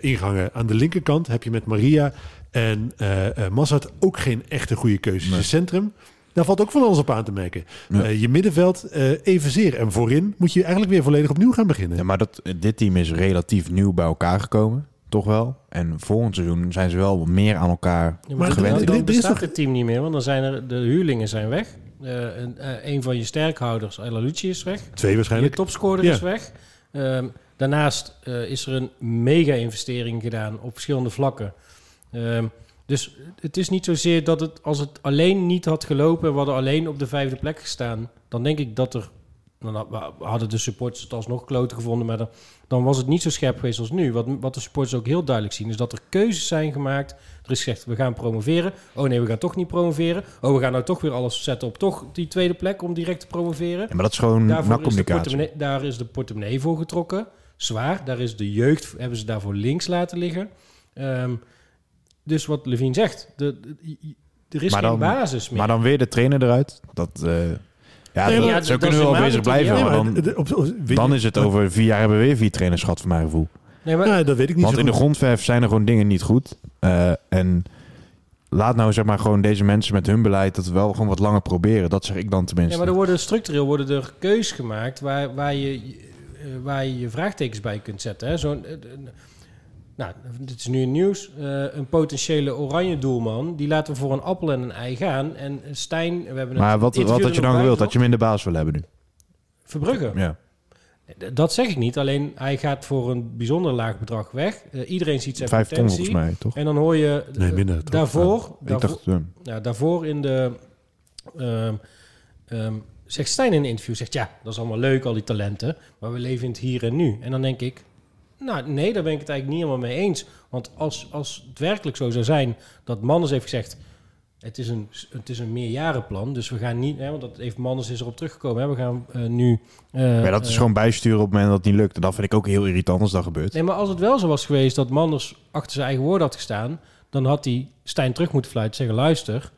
Speaker 2: ingangen. Aan de linkerkant heb je met Maria en eh eh, Massad ook geen echte goede keuzes.
Speaker 1: Nee.
Speaker 2: Je centrum... Daar valt ook van alles op aan te merken.
Speaker 1: Ja.
Speaker 2: Eh, je middenveld eh, evenzeer. En voorin moet je eigenlijk weer volledig opnieuw gaan beginnen.
Speaker 1: Ja, maar dat, dit team is relatief nieuw bij elkaar gekomen, toch wel. En volgend seizoen zijn ze wel meer aan elkaar
Speaker 3: Ja,
Speaker 2: Maar
Speaker 3: maar
Speaker 1: gewend.
Speaker 3: dan, dan
Speaker 2: is
Speaker 3: bestaat
Speaker 2: toch-
Speaker 3: het team niet meer, want dan zijn er de huurlingen zijn weg. Eh, een, eh, een van je sterkhouders, El Alucci, is weg.
Speaker 2: Twee
Speaker 3: Je
Speaker 2: waarschijnlijk.
Speaker 3: topscorer
Speaker 2: Ja.
Speaker 3: is weg. Ehm, daarnaast eh, is er een mega-investering gedaan op verschillende vlakken. Ehm, Dus het is niet zozeer dat het, als het alleen niet had gelopen en we hadden alleen op de vijfde plek gestaan, dan denk ik dat er, nou, nou, we hadden de supporters het alsnog kloten gevonden, maar dan, dan was het niet zo scherp geweest als nu. Wat, wat de supporters ook heel duidelijk zien, is dat er keuzes zijn gemaakt. Er is gezegd, we gaan promoveren. Oh nee, we gaan toch niet promoveren. Oh, we gaan nou toch weer alles zetten op toch die tweede plek om direct te promoveren.
Speaker 1: Ja, maar dat is gewoon
Speaker 3: Daarvoor is de
Speaker 1: nakcommunicatie.
Speaker 3: portemonnee, daar is de portemonnee voor getrokken. Zwaar. Daar is de jeugd, hebben ze daarvoor links laten liggen. Ehm, dus wat Levine zegt, de, de- er is
Speaker 1: Maar
Speaker 3: geen
Speaker 1: dan-
Speaker 3: basis meer.
Speaker 1: Maar dan weer de trainer eruit. Dat, eh, ja,
Speaker 2: Nee,
Speaker 1: dat- zo kunnen we wel bezig blijven. maar
Speaker 2: Nee, maar
Speaker 1: dan,
Speaker 2: de- op- op- weet
Speaker 1: dan is het over vier jaar hebben we weer vier trainers gehad, voor mijn gevoel.
Speaker 3: nee, maar,
Speaker 2: Ja, dat weet ik niet
Speaker 1: Want
Speaker 2: zo
Speaker 1: in de grondverf zijn er gewoon dingen niet goed. Eh, en laat nou zeg maar gewoon deze mensen met hun beleid dat wel gewoon wat langer proberen. Dat zeg ik dan tenminste.
Speaker 3: ja, maar er worden structureel worden er keuzes gemaakt waar, waar, je, eh, waar je je vraagtekens bij kunt zetten. Hè? Zo'n, eh, nou, dit is nu in nieuws. Eh, een potentiële oranje doelman, die laten we voor een appel en een ei gaan. En Stijn, we hebben
Speaker 1: maar wat, wat had je dan gewild? Dat je hem in de baas wil hebben nu?
Speaker 3: Verbrugge.
Speaker 1: Ja.
Speaker 3: D- Dat zeg ik niet. Alleen hij gaat voor een bijzonder laag bedrag weg. Eh, iedereen ziet zijn
Speaker 1: Vijf ton volgens mij, toch?
Speaker 3: En dan hoor je eh,
Speaker 2: Nee, minder, toch?
Speaker 3: daarvoor,
Speaker 1: Ik
Speaker 3: daarvoor,
Speaker 1: dacht, eh,
Speaker 3: ja, daarvoor in de ehm, ehm, zegt Stijn in een interview zegt ja, dat is allemaal leuk al die talenten, maar we leven in het hier en nu. En dan denk ik, nou nee, daar ben ik het eigenlijk niet helemaal mee eens. Want als, als het werkelijk zo zou zijn dat Mannes heeft gezegd, het is een, het is een meerjarenplan, dus we gaan niet, hè, want dat heeft Mannes is erop teruggekomen, hè, we gaan eh, nu. eh,
Speaker 1: ja, dat is
Speaker 3: eh,
Speaker 1: gewoon bijsturen op het moment dat het niet lukt. En dat vind ik ook heel irritant als dat gebeurt.
Speaker 3: Nee, maar als het wel zo was geweest dat Manders achter zijn eigen woorden had gestaan, dan had hij Stijn terug moeten fluiten en zeggen: luister,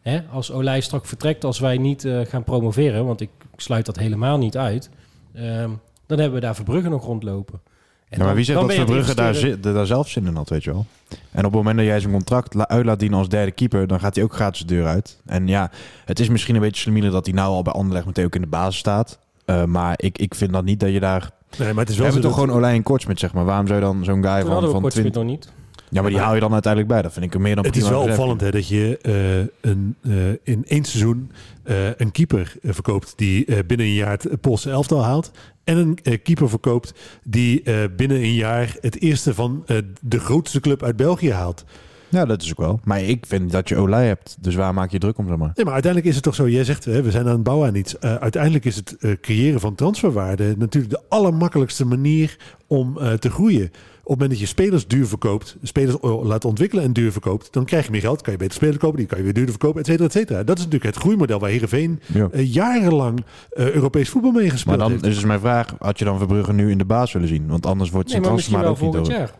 Speaker 3: hè, als Olij straks vertrekt, als wij niet gaan promoveren, want ik sluit dat helemaal niet uit, ehm, dan hebben we daar Verbrugge nog rondlopen. En
Speaker 1: Ja, maar wie zegt dat Verbrugge daar, daar zelf zin in had, weet je wel? En op het moment dat jij zijn contract uit laat dienen als derde keeper, dan gaat hij ook gratis de deur uit. En ja, het is misschien een beetje slimmiele dat hij nou al bij Anderlecht meteen ook in de basis staat. Eh, maar ik, ik vind dat niet dat je daar...
Speaker 2: Nee, maar het is
Speaker 1: We
Speaker 2: wel
Speaker 1: hebben
Speaker 2: zo
Speaker 1: toch
Speaker 2: dat-
Speaker 1: gewoon Olij en Kortsmit, zeg maar. Waarom zou je dan zo'n guy
Speaker 3: Toen
Speaker 1: van,
Speaker 3: hadden we
Speaker 1: van
Speaker 3: Kortsmit
Speaker 1: 20...
Speaker 3: nog niet.
Speaker 1: Ja, maar die haal je dan uiteindelijk bij. Dat vind ik een meer dan
Speaker 2: Het is wel opvallend hè, dat je eh, een, eh, in één seizoen eh, een keeper eh, verkoopt die eh, binnen een jaar het Poolse elftal haalt. En een eh, keeper verkoopt die eh, binnen een jaar het eerste van eh, de grootste club uit België haalt.
Speaker 1: Ja, dat is ook wel. Maar ik vind dat je Olij hebt. Dus waar maak je druk om, zeg maar?
Speaker 2: Nee, maar uiteindelijk is het toch zo, jij zegt hè, we zijn aan het bouwen aan iets. Eh, uiteindelijk is het eh, creëren van transferwaarde natuurlijk de allermakkelijkste manier om eh, te groeien. Op het moment dat je spelers duur verkoopt, spelers o- laat ontwikkelen en duur verkoopt, dan krijg je meer geld, kan je beter spelers kopen, die kan je weer duurder verkopen, et cetera, et cetera. Dat is natuurlijk het groeimodel waar Heerenveen
Speaker 1: Ja.
Speaker 2: eh, jarenlang eh, Europees voetbal mee
Speaker 1: Maar
Speaker 2: gespeeld
Speaker 1: dan
Speaker 2: heeft.
Speaker 1: is dus mijn vraag, had je dan Verbrugge nu in de baas willen zien? Want anders wordt
Speaker 3: Nee,
Speaker 1: zijn
Speaker 3: maar
Speaker 1: ook niet
Speaker 3: jaar.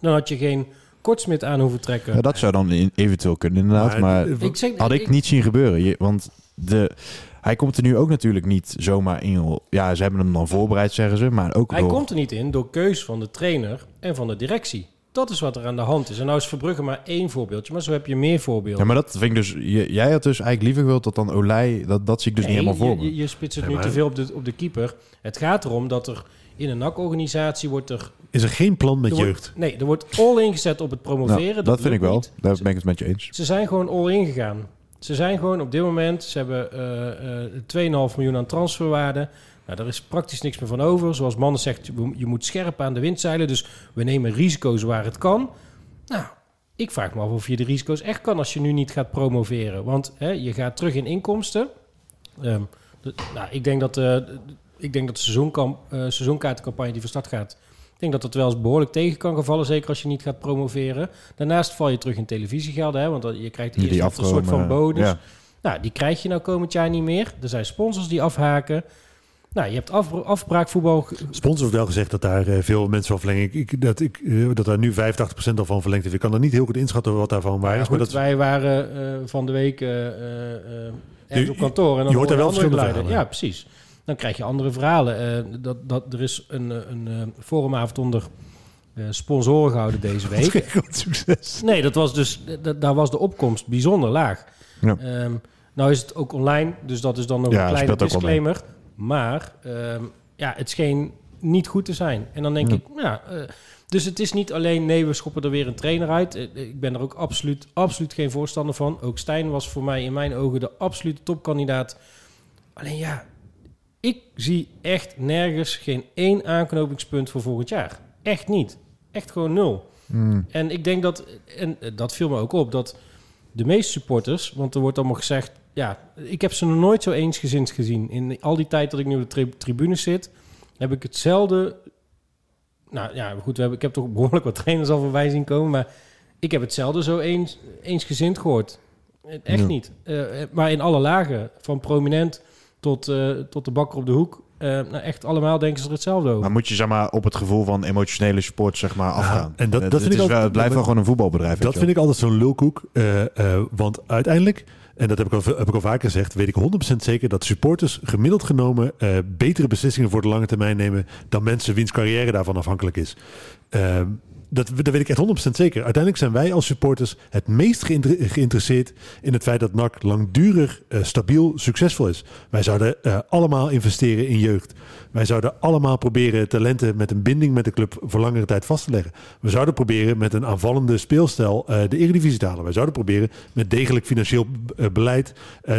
Speaker 3: Dan had je geen Kortsmit aan hoeven trekken.
Speaker 1: Ja, dat zou dan in- eventueel kunnen, inderdaad. Maar,
Speaker 2: eh,
Speaker 3: ik zeg,
Speaker 1: had ik niet zien gebeuren. Je- want de, hij komt er nu ook natuurlijk niet zomaar in. Ja, ze hebben hem dan voorbereid, zeggen ze. Maar ook
Speaker 3: Hij
Speaker 1: door...
Speaker 3: komt er niet in door keus van de trainer en van de directie. Dat is wat er aan de hand is. En nou is Verbrugge maar één voorbeeldje, maar zo heb je meer voorbeelden.
Speaker 1: Ja, maar dat vind ik dus... jij had dus eigenlijk liever gewild dat dan Olij... Dat, dat zie ik dus
Speaker 3: Nee,
Speaker 1: niet helemaal voor
Speaker 3: je,
Speaker 1: me.
Speaker 3: je, je spitst het nu
Speaker 2: maar-
Speaker 3: te veel op de, op de keeper. Het gaat erom dat er in een NAC-organisatie wordt er...
Speaker 2: Is er geen plan met
Speaker 3: er
Speaker 2: jeugd?
Speaker 3: wordt, nee, er wordt all ingezet op het promoveren.
Speaker 1: Nou, dat vind ik wel.
Speaker 3: niet.
Speaker 1: Daar ben ik het met je eens.
Speaker 3: Ze zijn gewoon all in gegaan. Ze zijn gewoon op dit moment... Ze hebben eh eh 2,5 miljoen aan transferwaarde. Nou, daar is praktisch niks meer van over. Zoals Mannen zegt, je, moet scherp aan de wind zeilen. Dus we nemen risico's waar het kan. Nou, ik vraag me af of je de risico's echt kan als je nu niet gaat promoveren. Want hè, je gaat terug in inkomsten. Ehm, nou, ik denk dat, eh, ik denk dat de eh, seizoenkaartencampagne die van start gaat... Ik denk dat het wel eens behoorlijk tegen kan gevallen, zeker als je niet gaat promoveren. Daarnaast val je terug in televisiegelden, hè, want je krijgt
Speaker 1: Die
Speaker 3: eerst een soort van
Speaker 1: afkomen,
Speaker 3: bonus.
Speaker 1: ja.
Speaker 3: Nou, die krijg je nou komend jaar niet meer. Er zijn sponsors die afhaken. Nou, je hebt af, afbraakvoetbal.
Speaker 2: Sponsor heeft wel gezegd dat daar eh, veel mensen van verlengen. Ik, dat, ik, eh, dat daar nu 85% al van verlengd is. Ik kan er niet heel goed inschatten wat daarvan waar
Speaker 3: Ja,
Speaker 2: is. Maar dat,
Speaker 3: wij waren eh, van de week eh, eh, eh, ergens
Speaker 2: Je-
Speaker 3: op kantoor. En dan
Speaker 2: je hoort daar wel verschillende.
Speaker 3: Ja, precies. Dan krijg je andere verhalen. Eh, dat, dat, er is een, eh, een, eh, forumavond onder sponsoren gehouden deze week.
Speaker 2: succes.
Speaker 3: Nee, dat was dus, daar was de opkomst bijzonder laag.
Speaker 1: Ja.
Speaker 3: Ehm, nou is het ook online, dus dat is dan nog
Speaker 1: Ja,
Speaker 3: een kleine disclaimer. Maar ehm, ja, het scheen niet goed te zijn. En dan denk
Speaker 1: Ja.
Speaker 3: ik, ja, eh, dus het is niet alleen nee, we schoppen er weer een trainer uit. Ik ben er ook absoluut, absoluut geen voorstander van. Ook Stijn was voor mij in mijn ogen de absolute topkandidaat. Alleen ja, ik zie echt nergens geen één aanknopingspunt voor volgend jaar. Echt niet. Echt gewoon nul.
Speaker 1: Hmm.
Speaker 3: En ik denk dat, en dat viel me ook op, dat de meeste supporters, want er wordt allemaal gezegd, ja, ik heb ze nog nooit zo eensgezind gezien. In al die tijd dat ik nu op de tri tribune zit, heb ik hetzelfde. Nou ja, goed, we hebben, ik heb toch behoorlijk wat trainers al voorbij zien komen, maar ik heb hetzelfde zo eens, eensgezind gehoord. Echt
Speaker 1: Ja.
Speaker 3: niet. Eh, maar in alle lagen, van prominent tot, eh, tot de bakker op de hoek. eh, nou, echt allemaal denken ze er hetzelfde over.
Speaker 1: Maar moet je zeg maar, op het gevoel van emotionele support zeg maar, afgaan.
Speaker 2: en dat- dat
Speaker 1: het
Speaker 2: vind ik
Speaker 1: wel- het blijft wel gewoon een voetbalbedrijf.
Speaker 2: Dat vind ik altijd zo'n lulkoek. eh, eh, want uiteindelijk, en dat heb ik, al, heb ik al vaker gezegd, weet ik 100% zeker dat supporters gemiddeld genomen eh, betere beslissingen voor de lange termijn nemen dan mensen wiens carrière daarvan afhankelijk is. Dat, dat weet ik echt 100% zeker. Uiteindelijk zijn wij als supporters het meest geïnter- geïnteresseerd in het feit dat NAC langdurig, eh, stabiel, succesvol is. Wij zouden eh, allemaal investeren in jeugd. Wij zouden allemaal proberen talenten met een binding met de club voor langere tijd vast te leggen. We zouden proberen met een aanvallende speelstijl eh, de Eredivisie te halen. Wij zouden proberen met degelijk financieel beleid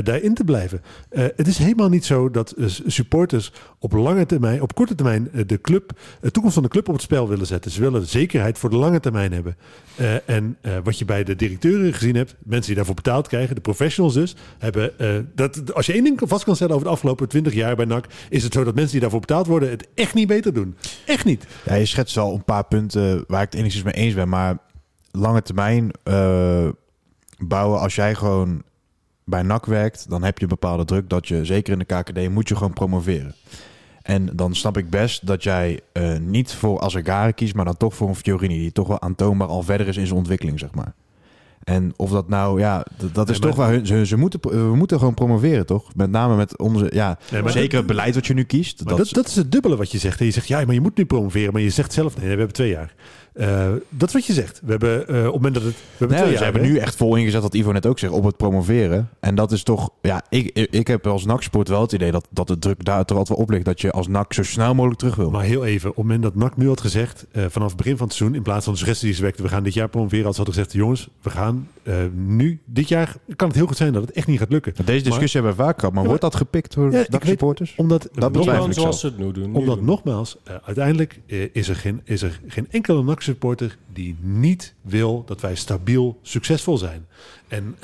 Speaker 2: daarin te blijven. Het is helemaal niet zo dat supporters op lange termijn, op korte termijn, de club, de toekomst van de club op het spel willen zetten. Ze willen zekerheid voor de lange termijn hebben. Eh, en eh, wat je bij de directeuren gezien hebt, mensen die daarvoor betaald krijgen, de professionals dus, hebben eh, dat als je één ding vast kan stellen over de afgelopen 20 jaar bij NAC, is het zo dat mensen die daarvoor betaald worden het echt niet beter doen. Echt niet.
Speaker 1: Ja, je schetst al een paar punten waar ik het enigszins mee eens ben. Maar lange termijn bouwen, als jij gewoon bij NAC werkt, dan heb je bepaalde druk dat je, zeker in de KKD, moet je gewoon promoveren. En dan snap ik best dat jij eh, niet voor Azagari kiest, maar dan toch voor een Fiorini, die toch wel aantoonbaar al verder is in zijn ontwikkeling, zeg maar. En of dat nou, ja, dat is
Speaker 2: Nee,
Speaker 1: toch waar hun, ze, ze moeten, we moeten gewoon promoveren, toch? Met name met onze, ja,
Speaker 2: Nee,
Speaker 1: zeker het beleid wat je nu kiest.
Speaker 2: Maar dat, dat is het dubbele wat je zegt. En je zegt, ja, maar je moet nu promoveren. Maar je zegt zelf, nee, we hebben twee jaar. Eh, dat is wat je zegt. We hebben, eh, op het moment dat het... We hebben
Speaker 1: Nee,
Speaker 2: twee
Speaker 1: ze
Speaker 2: jaar.
Speaker 1: hebben nu echt vol ingezet, wat Ivo net ook zegt, op het promoveren. En dat is toch, ja, ik, ik, heb als NAC-sport wel het idee dat, dat de druk daar toch altijd wel op ligt. Dat je als NAC zo snel mogelijk terug wil.
Speaker 2: Maar heel even, op het moment dat NAC nu had gezegd, eh, vanaf het begin van het seizoen, in plaats van de suggestie die ze wekte, we gaan dit jaar promoveren, had ze hadden gezegd, jongens, we gaan eh, nu, dit jaar, kan het heel goed zijn dat het echt niet gaat lukken.
Speaker 1: Deze discussie hebben we vaak gehad, maar
Speaker 2: Ja,
Speaker 1: wordt dat gepikt door
Speaker 2: Ja,
Speaker 1: NAC-supporters?
Speaker 2: Omdat,
Speaker 1: Dat ik
Speaker 3: zoals ze het nu doen. nu
Speaker 2: Omdat
Speaker 3: doen.
Speaker 2: nogmaals, uiteindelijk is, er geen, is er geen enkele NAC-supporter die niet wil dat wij stabiel succesvol zijn. En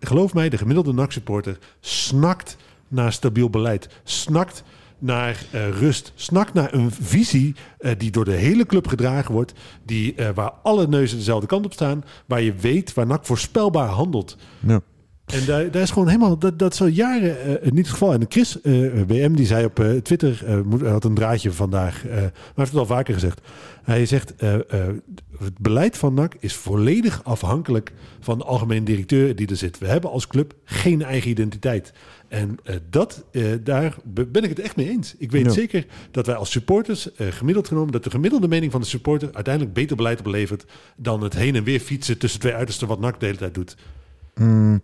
Speaker 2: geloof mij, de gemiddelde NAC-supporter snakt naar stabiel beleid. Snakt naar rust. Snakt naar een visie die door de hele club gedragen wordt. Die, waar alle neuzen dezelfde kant op staan. Waar je weet waar NAC voorspelbaar handelt.
Speaker 1: Ja.
Speaker 2: En daar, daar is gewoon helemaal, dat, dat is al jaren eh, niet het geval. En Chris eh, WM die zei op eh, Twitter, had een draadje vandaag, maar hij heeft het al vaker gezegd. Hij zegt, het beleid van NAC is volledig afhankelijk van de algemene directeur die er zit. We hebben als club geen eigen identiteit. En dat, daar be- ben ik het echt mee eens. Ik weet
Speaker 1: Ja.
Speaker 2: zeker dat wij als supporters, gemiddeld genomen, dat de gemiddelde mening van de supporter uiteindelijk beter beleid oplevert dan het heen en weer fietsen tussen twee uitersten wat NAC de hele tijd doet.
Speaker 1: Mm,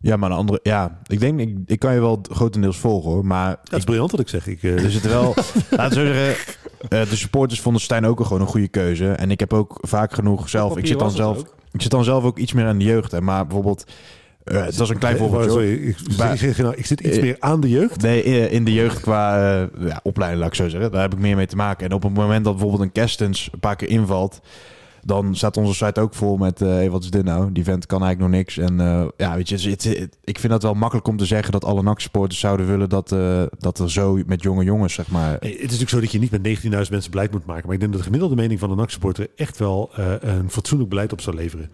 Speaker 1: ja, maar een andere, ja, ik denk, ik, ik kan je wel grotendeels volgen hoor, maar
Speaker 2: Dat is briljant wat ik zeg. Ik, eh,
Speaker 1: Er zitten wel, laten we zeggen, eh, de supporters vonden Stijn ook gewoon een goede keuze. En ik heb ook vaak genoeg zelf, ik zit dan
Speaker 3: was
Speaker 1: zelf,
Speaker 3: ook.
Speaker 1: ik zit dan zelf ook iets meer aan de jeugd. Hè, maar bijvoorbeeld, eh dat is een klein voorbeeldje. hoor.
Speaker 2: Sorry, ik, ik, nou, ik zit iets meer aan de jeugd.
Speaker 1: Nee, in de jeugd qua eh, ja, opleiding, laat ik zo zeggen. Daar heb ik meer mee te maken. En op het moment dat bijvoorbeeld een Kerstens een paar keer invalt... dan staat onze site ook vol met... eh hey, wat is dit nou? Die vent kan eigenlijk nog niks. En eh, ja, weet je, het, het- het- ik vind dat wel makkelijk om te zeggen... dat alle NAC-supporters zouden willen dat, eh, dat er zo met jonge jongens, zeg maar...
Speaker 2: Het is natuurlijk zo dat je niet met 19.000 mensen beleid moet maken. Maar ik denk dat de gemiddelde mening van de NAC-supporter echt wel eh, een fatsoenlijk beleid op zou leveren.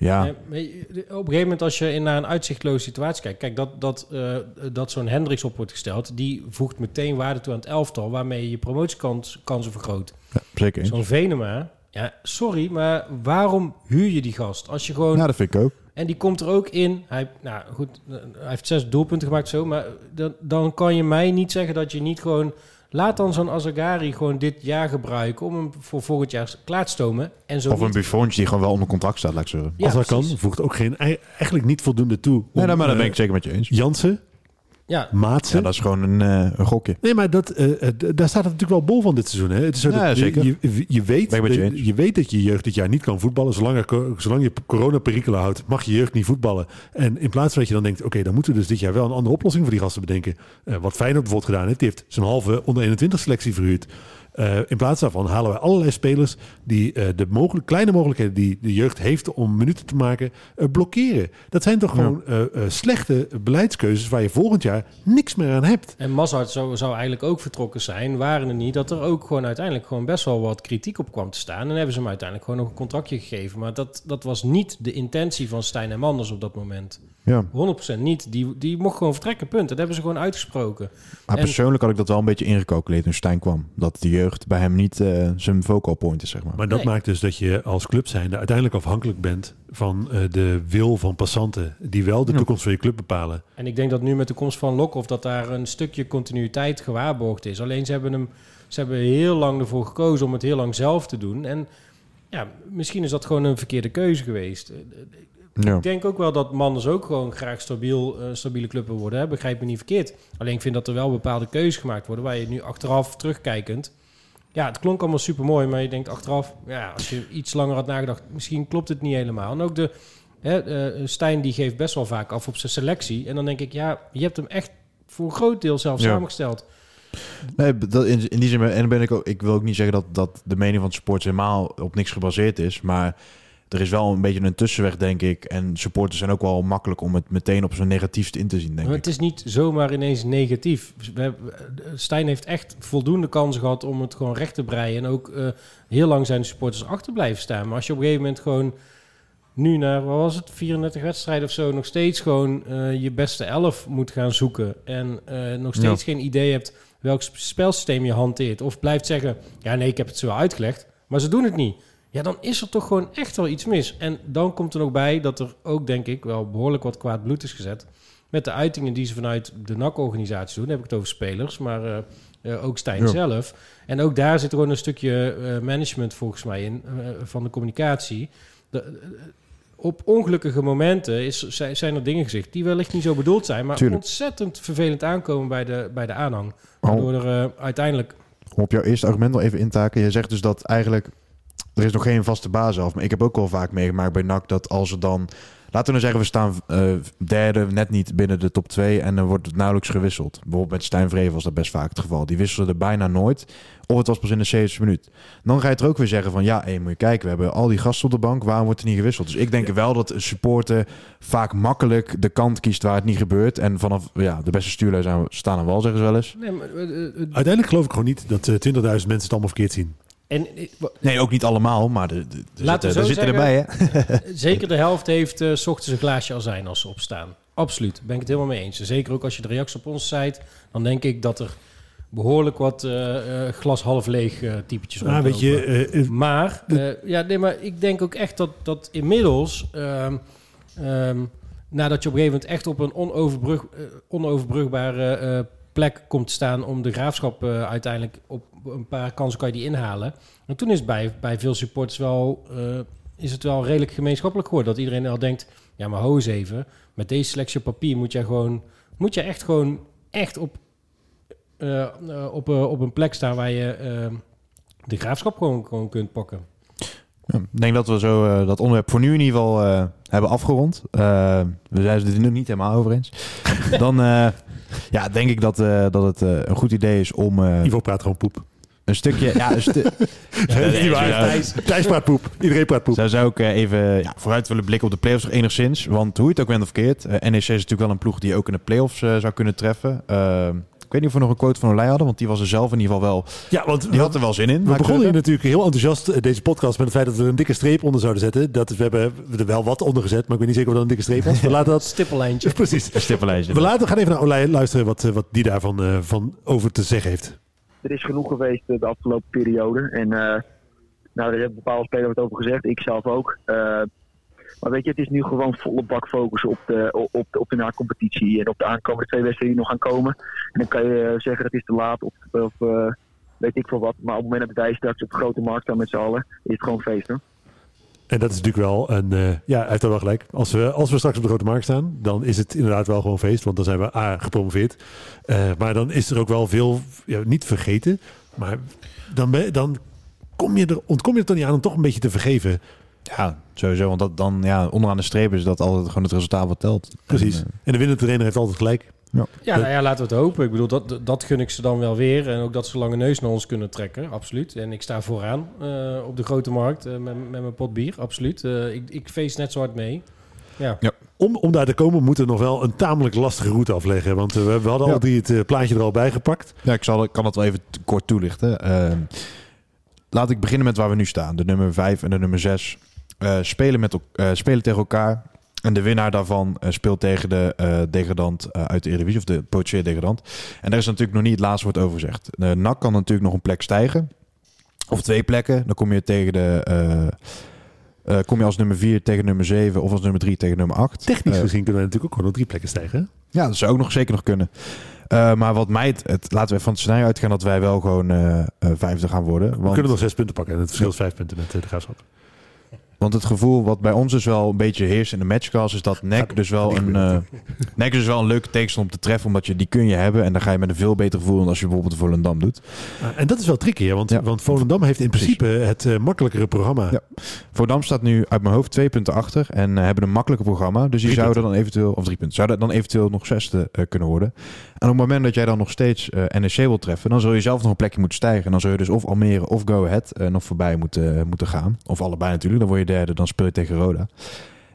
Speaker 1: Ja,
Speaker 3: op een gegeven moment als je in naar een uitzichtloze situatie kijkt... Kijk, dat, dat, eh, dat zo'n Hendricks op wordt gesteld... die voegt meteen waarde toe aan het elftal... waarmee je je promotiekansen vergroot.
Speaker 1: zeker.
Speaker 3: Zo'n Venema... Ja, sorry, maar waarom huur je die gast? Als je gewoon...
Speaker 1: Ja, dat vind ik ook.
Speaker 3: En die komt er ook in. Hij, nou goed, hij heeft zes doelpunten gemaakt zo. Maar dan, dan kan je mij niet zeggen dat je niet gewoon... Laat dan zo'n Azagari gewoon dit jaar gebruiken... om hem voor volgend jaar klaar te stomen. En zo
Speaker 1: Of een
Speaker 3: niet-
Speaker 1: Buffon die gewoon wel onder contract staat, laat ik zeggen.
Speaker 3: Ja,
Speaker 2: Als dat kan, voegt ook geen, eigenlijk niet voldoende toe.
Speaker 1: Nee,
Speaker 2: om,
Speaker 1: nou, maar dat
Speaker 2: eh,
Speaker 1: ben ik zeker met je eens.
Speaker 2: Jansen,
Speaker 3: Ja,
Speaker 2: Maatsen.
Speaker 1: Ja, dat is gewoon een, eh, een gokje.
Speaker 2: Nee, maar dat, eh, eh, daar staat het natuurlijk wel bol van dit seizoen. Hè? Het is zo
Speaker 1: Ja,
Speaker 2: dat je-
Speaker 1: zeker.
Speaker 2: Je, je, weet,
Speaker 1: je
Speaker 2: je weet dat je jeugd dit jaar niet kan voetballen. Zolang, er, co- zolang je coronaperikelen houdt, mag je jeugd niet voetballen. En in plaats van dat je dan denkt, oké, dan moeten we dus dit jaar wel een andere oplossing voor die gasten bedenken. Eh, wat Feyenoord bijvoorbeeld gedaan heeft. Die heeft zijn halve onder 21 selectie verhuurd. Eh, in plaats daarvan halen wij allerlei spelers die eh, de mogelijk, kleine mogelijkheden die de jeugd heeft om minuten te maken, eh, blokkeren. Dat zijn toch gewoon slechte beleidskeuzes waar je volgend jaar niks meer aan hebt.
Speaker 3: En Mazart zou, zou eigenlijk ook vertrokken zijn, waren er niet dat er ook gewoon uiteindelijk gewoon best wel wat kritiek op kwam te staan. En hebben ze hem uiteindelijk gewoon nog een contractje gegeven. Maar dat, dat was niet de intentie van Stijn en Manders op dat moment.
Speaker 1: Ja.
Speaker 3: 100% niet. Die, die mocht gewoon vertrekken, punt. Dat hebben ze gewoon uitgesproken.
Speaker 1: Maar
Speaker 3: En-
Speaker 1: persoonlijk had ik dat wel een beetje ingecalculeerd toen Stijn kwam. Dat de jeugd bij hem niet eh, zijn focal point is, zeg maar.
Speaker 2: Maar dat
Speaker 3: Nee.
Speaker 2: maakt dus dat je als club zijnde uiteindelijk afhankelijk bent van eh, de wil van passanten die wel de toekomst van je club bepalen.
Speaker 3: En ik denk dat nu met de komst van Lokhoff dat daar een stukje continuïteit gewaarborgd is. Alleen ze hebben hem, ze hebben heel lang ervoor gekozen om het heel lang zelf te doen. En ja, misschien is dat gewoon een verkeerde keuze geweest.
Speaker 1: ja.
Speaker 3: Ik denk ook wel dat Manders ook gewoon graag stabiel, eh, stabiele club wil worden. Hè? Begrijp me niet verkeerd. Alleen ik vind dat er wel bepaalde keuzes gemaakt worden waar je nu achteraf terugkijkend. Ja, het klonk allemaal super mooi, maar je denkt achteraf, ja, als je iets langer had nagedacht, misschien klopt het niet helemaal. En ook de hè, eh, Stijn die geeft best wel vaak af op zijn selectie. En dan denk ik, ja, je hebt hem echt voor een groot deel zelf
Speaker 1: Ja.
Speaker 3: samengesteld.
Speaker 1: Nee, dat in, in die zin, en dan ben ik ook, ik wil ook niet zeggen dat, dat de mening van supporters helemaal op niks gebaseerd is, maar er is wel een beetje een tussenweg, denk ik. En supporters zijn ook wel makkelijk om het meteen op zijn negatiefst in te zien, denk
Speaker 3: Maar
Speaker 1: ik.
Speaker 3: het is niet zomaar ineens negatief. We hebben- Stijn heeft echt voldoende kansen gehad om het gewoon recht te breien. En ook eh, heel lang zijn de supporters achter blijven staan. Maar als je op een gegeven moment gewoon nu naar, wat was het, 34 wedstrijden of zo, nog steeds gewoon eh, je beste elf moet gaan zoeken. En eh, nog steeds geen idee hebt welk sp- spelsysteem je hanteert. Of blijft zeggen, ja nee, ik heb het zo uitgelegd. Maar ze doen het niet. Ja, dan is er toch gewoon echt wel iets mis. En dan komt er nog bij dat er ook, denk ik, wel behoorlijk wat kwaad bloed is gezet. Met de uitingen die ze vanuit de NAC-organisatie doen. Dan heb ik het over spelers, maar eh, eh, ook Stijn
Speaker 1: Ja.
Speaker 3: zelf. En ook daar zit er gewoon een stukje eh, management volgens mij in, van de communicatie. De, op ongelukkige momenten is, zijn, er dingen gezegd die wellicht niet zo bedoeld zijn, maar
Speaker 1: Tuurlijk.
Speaker 3: ontzettend vervelend aankomen bij de, bij de aanhang.
Speaker 1: Oh.
Speaker 3: Waardoor er uiteindelijk
Speaker 1: Om op jouw eerste argument al even in te haken. Je zegt dus dat eigenlijk... Er is nog geen vaste basis af. Maar ik heb ook wel vaak meegemaakt bij NAC dat als er dan... Laten we nou zeggen, we staan eh, derde, net niet binnen de top 2 en dan wordt het nauwelijks gewisseld. Bijvoorbeeld met Stijn Vreven was dat best vaak het geval. Die wisselde bijna nooit. Of het was pas in de 70 minuut. Dan ga je er ook weer zeggen van ja, hé, moet je kijken, we hebben al die gasten op de bank, waarom wordt er niet gewisseld? Dus ik denk wel dat een supporter vaak makkelijk de kant kiest waar het niet gebeurt. En vanaf ja, de beste stuurlui zijn, staan aan wal, zeggen ze wel eens.
Speaker 3: Nee, maar, eh, eh,
Speaker 2: Uiteindelijk geloof ik gewoon niet dat eh, 20.000 mensen het allemaal verkeerd zien.
Speaker 3: En, eh,
Speaker 1: Nee, ook niet allemaal, maar de, de, de
Speaker 3: Laten we
Speaker 1: zitten, er erbij. Hè?
Speaker 3: zeker de helft heeft eh, s ochtends een glaasje azijn als ze opstaan. Absoluut, ben ik het helemaal mee eens. Zeker ook als je de reactie op ons site, dan denk ik dat er behoorlijk wat eh, eh, glas half leeg eh typetjes
Speaker 2: Ah, weet je,
Speaker 3: Maar, eh, ja, nee, maar ik denk ook echt dat, dat inmiddels, ehm, ehm, nadat je op een gegeven moment echt op een onoverbrug, onoverbrugbare eh, plek komt te staan om de graafschap eh, uiteindelijk op een paar kansen kan je die inhalen. En toen is bij, bij veel supporters wel, eh, is het wel redelijk gemeenschappelijk geworden. Dat iedereen al denkt, ja maar ho eens even, met deze selectie op papier moet je gewoon, moet je echt gewoon echt op, eh, op, op een plek staan waar je de graafschap gewoon, gewoon kunt pakken.
Speaker 1: Denk dat we zo dat onderwerp voor nu in ieder geval hebben afgerond. Eh, we zijn het er nu niet helemaal over eens. Dan ja, denk ik dat, eh, dat het eh, een goed idee is om eh,
Speaker 2: Ivo praat gewoon poep.
Speaker 1: een stukje... ja, een stu- ja.
Speaker 2: Thijs, Thijs praat poep. Iedereen praat poep.
Speaker 1: Zou, zou ik even ja, vooruit willen blikken op de play-offs nog enigszins. Want hoe je het ook bent of verkeerd. eh, NEC is natuurlijk wel een ploeg die je ook in de play-offs zou kunnen treffen. Ik weet niet of we nog een quote van Olij hadden. Want die was er zelf in ieder geval wel...
Speaker 2: Ja, want
Speaker 1: Die had er wel zin in.
Speaker 2: We begonnen hier natuurlijk heel enthousiast eh, deze podcast met het feit dat we er een dikke streep onder zouden zetten. Dat, we hebben er wel wat onder gezet, maar ik weet niet zeker of dat een dikke streep was. We laten dat...
Speaker 3: Stippellijntje.
Speaker 2: Precies.
Speaker 1: Een.
Speaker 2: We laten, gaan even naar Olij luisteren wat, eh, wat die daarvan eh, van over te zeggen heeft.
Speaker 5: er is genoeg geweest de afgelopen periode. En eh, nou, daar hebben bepaalde spelers wat over gezegd. Ik zelf ook. Eh, maar weet je, het is nu gewoon volle bak focus op de, op de, op de na-competitie. En op de aankomende twee wedstrijden die nog gaan komen. En dan kan je eh, zeggen dat is te laat of, of eh, weet ik veel wat. Maar op het moment dat wij straks op de grote markt staan met z'n allen, is het gewoon feesten.
Speaker 2: En dat is natuurlijk wel een... eh, ja, hij heeft wel gelijk. Als we, als we straks op de grote markt staan, dan is het inderdaad wel gewoon feest. Want dan zijn we A, gepromoveerd. Maar dan is er ook wel veel, ja, niet vergeten. Maar dan, dan kom je er, ontkom je er toch niet aan om toch een beetje te vergeven.
Speaker 1: Ja, sowieso. Want dat dan ja, onderaan de streep is dat altijd gewoon het resultaat wat telt.
Speaker 2: Precies.
Speaker 1: En, eh,
Speaker 2: En de winnende trainer heeft altijd gelijk.
Speaker 3: Ja, nou ja, laten we het hopen. Ik bedoel, dat, dat gun ik ze dan wel weer. En ook dat ze lange neus naar ons kunnen trekken, absoluut. En ik sta vooraan eh, op de grote markt eh, met, met mijn pot bier, absoluut. Eh, ik, ik feest net zo hard mee. Ja.
Speaker 2: Om, om daar te komen moeten we nog wel een tamelijk lastige route afleggen. Want we, we hadden
Speaker 1: Ja.
Speaker 2: al die het plaatje er al bij gepakt.
Speaker 1: Ja, ik zal, kan het wel even kort toelichten. Ehm, laat ik beginnen met waar we nu staan. De nummer 5 en de nummer 6 spelen, met, eh, spelen tegen elkaar. En de winnaar daarvan eh, speelt tegen de eh, degradant eh, uit de Eredivisie, of de potentieel degradant. En daar is natuurlijk nog niet het laatste woord over gezegd. De NAC kan natuurlijk nog een plek stijgen. Of twee plekken. Dan kom je tegen de... eh, eh, kom je als nummer 4 tegen nummer 7 of als nummer 3 tegen nummer 8.
Speaker 2: Technisch gezien kunnen we natuurlijk ook gewoon nog drie plekken stijgen.
Speaker 1: Ja, dat zou ook nog zeker nog kunnen. Eh, maar wat mij het, het- laten we van het scenario uitgaan dat wij wel gewoon eh, eh, vijfde gaan worden.
Speaker 2: We
Speaker 1: Want,
Speaker 2: kunnen nog zes punten pakken. En het verschil is vijf punten met eh, de graafschap.
Speaker 1: Want het gevoel wat bij ons dus wel een beetje heerst in de matchcast is dat NEC dus wel een
Speaker 2: gebeurt
Speaker 1: eh NEC is dus wel een leuke tegenstander om te treffen, omdat je die kun je hebben en dan ga je met een veel beter gevoel dan als je bijvoorbeeld Volendam doet.
Speaker 2: Ah, en dat is wel tricky, hè? Want,
Speaker 1: Ja.
Speaker 2: want Volendam heeft in
Speaker 1: Precies.
Speaker 2: principe het eh, makkelijkere programma.
Speaker 1: Ja. Volendam staat nu uit mijn hoofd twee punten achter en eh, hebben een makkelijker programma, dus die
Speaker 2: Drie
Speaker 1: zouden dan eventueel of drie punten zouden dan eventueel nog zesde eh, kunnen worden. En op het moment dat jij dan nog steeds eh, NEC wil treffen, dan zul je zelf nog een plekje moeten stijgen. En dan zul je dus of Almere of Go Ahead eh, nog voorbij moeten, moeten gaan. Of allebei natuurlijk. Dan word je derde, dan speel je tegen Roda.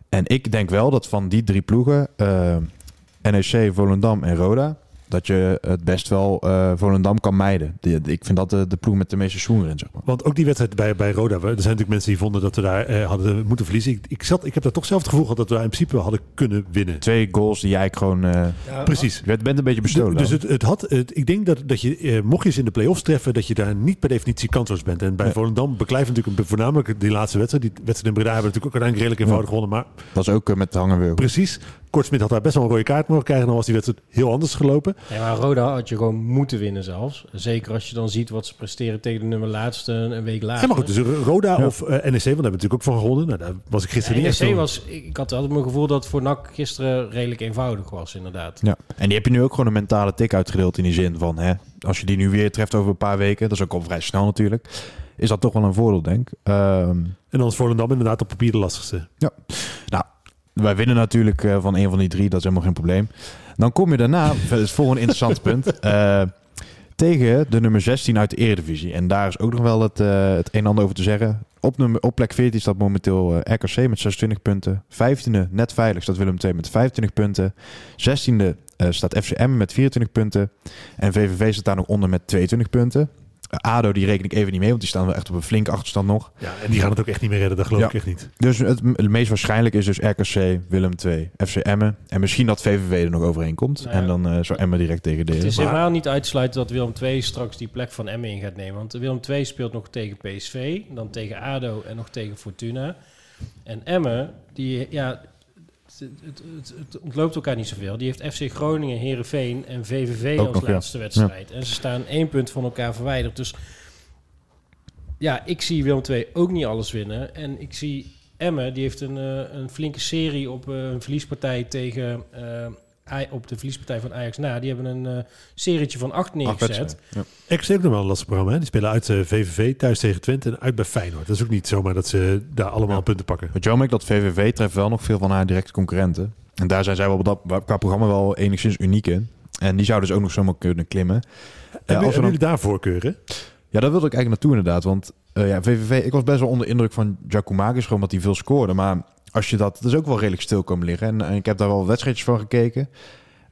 Speaker 1: En ik denk wel dat van die drie ploegen, eh, NEC, Volendam en Roda, dat je het best wel eh, Volendam kan mijden. Die- ik vind dat de, de ploeg met de meeste schoenen in, zeg maar.
Speaker 2: Want ook die wedstrijd bij, bij Roda, we- er zijn natuurlijk mensen die vonden dat we daar eh, hadden moeten verliezen. Ik, ik, zat, ik heb daar toch zelf het gevoel gehad dat we daar in principe hadden kunnen winnen.
Speaker 1: Twee goals die jij gewoon... eh,
Speaker 2: Precies.
Speaker 1: je bent een beetje bestolen.
Speaker 2: Dus het, het had, het, ik denk dat, dat je, mocht je ze in de play-offs treffen, dat je daar niet per definitie kansloos bent. En bij
Speaker 1: Nee.
Speaker 2: Volendam beklijft natuurlijk een- voornamelijk die laatste wedstrijd. Die wedstrijd in Breda hebben we natuurlijk ook uiteindelijk redelijk eenvoudig gewonnen. Maar
Speaker 1: dat is ook met de hangen weer.
Speaker 2: precies, Kortsmit had daar best wel een rode kaart mogen krijgen. Dan was die wedstrijd heel anders gelopen.
Speaker 3: Ja, maar Roda had je gewoon moeten winnen zelfs. Zeker als je dan ziet wat ze presteren tegen de nummer laatste een week later.
Speaker 2: Ja, maar goed, dus Roda
Speaker 1: Ja.
Speaker 2: of eh, NEC, want daar hebben we natuurlijk ook van gewonnen. Nou, daar was ik gisteren
Speaker 3: Ja,
Speaker 2: niet
Speaker 3: NEC
Speaker 2: zo-
Speaker 3: was, ik had altijd mijn gevoel dat voor NAC gisteren redelijk eenvoudig was, inderdaad.
Speaker 1: Ja, en die heb je nu ook gewoon een mentale tik uitgedeeld in die zin van, hè, als je die nu weer treft over een paar weken, dat is ook al vrij snel natuurlijk, is dat toch wel een voordeel, denk ik. Ehm,
Speaker 2: En dan is Volendam inderdaad op papier de lastigste.
Speaker 1: nou, wij winnen natuurlijk eh, van een van die drie, dat is helemaal geen probleem. Dan kom je daarna, dat is voor een interessant punt, eh, tegen de nummer 16 uit de Eredivisie. En daar is ook nog wel het, eh, het een en ander over te zeggen. Op, nummer, op plek 14 staat momenteel eh, RKC met 26 punten. 15e, net veilig, staat Willem II met 25 punten. 16e eh, staat FCM met 24 punten. En VVV staat daar nog onder met 22 punten. ADO, die reken ik even niet mee, want die staan wel echt op een flinke achterstand nog.
Speaker 2: Ja, en die gaan het ook echt niet meer redden, dat geloof
Speaker 1: Ja.
Speaker 2: ik echt niet.
Speaker 1: Dus het, meest waarschijnlijk is dus RKC, Willem II, FC Emmen. En misschien dat VVV er nog overheen komt.
Speaker 3: Nou ja.
Speaker 1: En dan eh zou Emmen direct tegen de...
Speaker 3: Het is
Speaker 2: Maar-
Speaker 3: helemaal niet uit te sluiten dat Willem II straks die plek van Emmen in gaat nemen. Want Willem II speelt nog tegen PSV, dan tegen ADO en nog tegen Fortuna. En Emmen, die, ja, het, het, het, ontloopt elkaar niet zoveel. Die heeft FC Groningen, Herenveen en VVV
Speaker 1: Ook
Speaker 3: als
Speaker 1: nog, ja.
Speaker 3: laatste wedstrijd. En ze staan één punt van elkaar verwijderd. Dus ja, ik zie Willem II ook niet alles winnen. En ik zie Emmen, die heeft een, eh, een flinke serie op eh, een verliespartij tegen... eh, op de verliespartij van Ajax na. Die hebben een eh serietje van acht neergezet.
Speaker 1: Ja.
Speaker 2: RKC heeft nog wel een lastig programma. Hè? Die spelen uit eh, VVV, thuis tegen Twente en uit bij Feyenoord. Dat is ook niet zomaar dat ze daar allemaal
Speaker 1: Ja.
Speaker 2: punten pakken.
Speaker 1: Wat jammer dat VVV treft wel nog veel van haar directe concurrenten. En daar zijn zij wel op dat, qua programma wel enigszins uniek in. En die zouden dus ook nog zomaar kunnen klimmen.
Speaker 2: En
Speaker 1: als we
Speaker 2: hebben
Speaker 1: dan-
Speaker 2: jullie daar voorkeuren?
Speaker 1: Ja, daar wilde ik eigenlijk naartoe inderdaad. Want eh, ja, VVV, ik was best wel onder indruk van Giacomakis, gewoon omdat hij veel scoorde. Maar als je dat, dat is ook wel redelijk stil komen liggen. En, en ik heb daar wel wedstrijdjes van gekeken.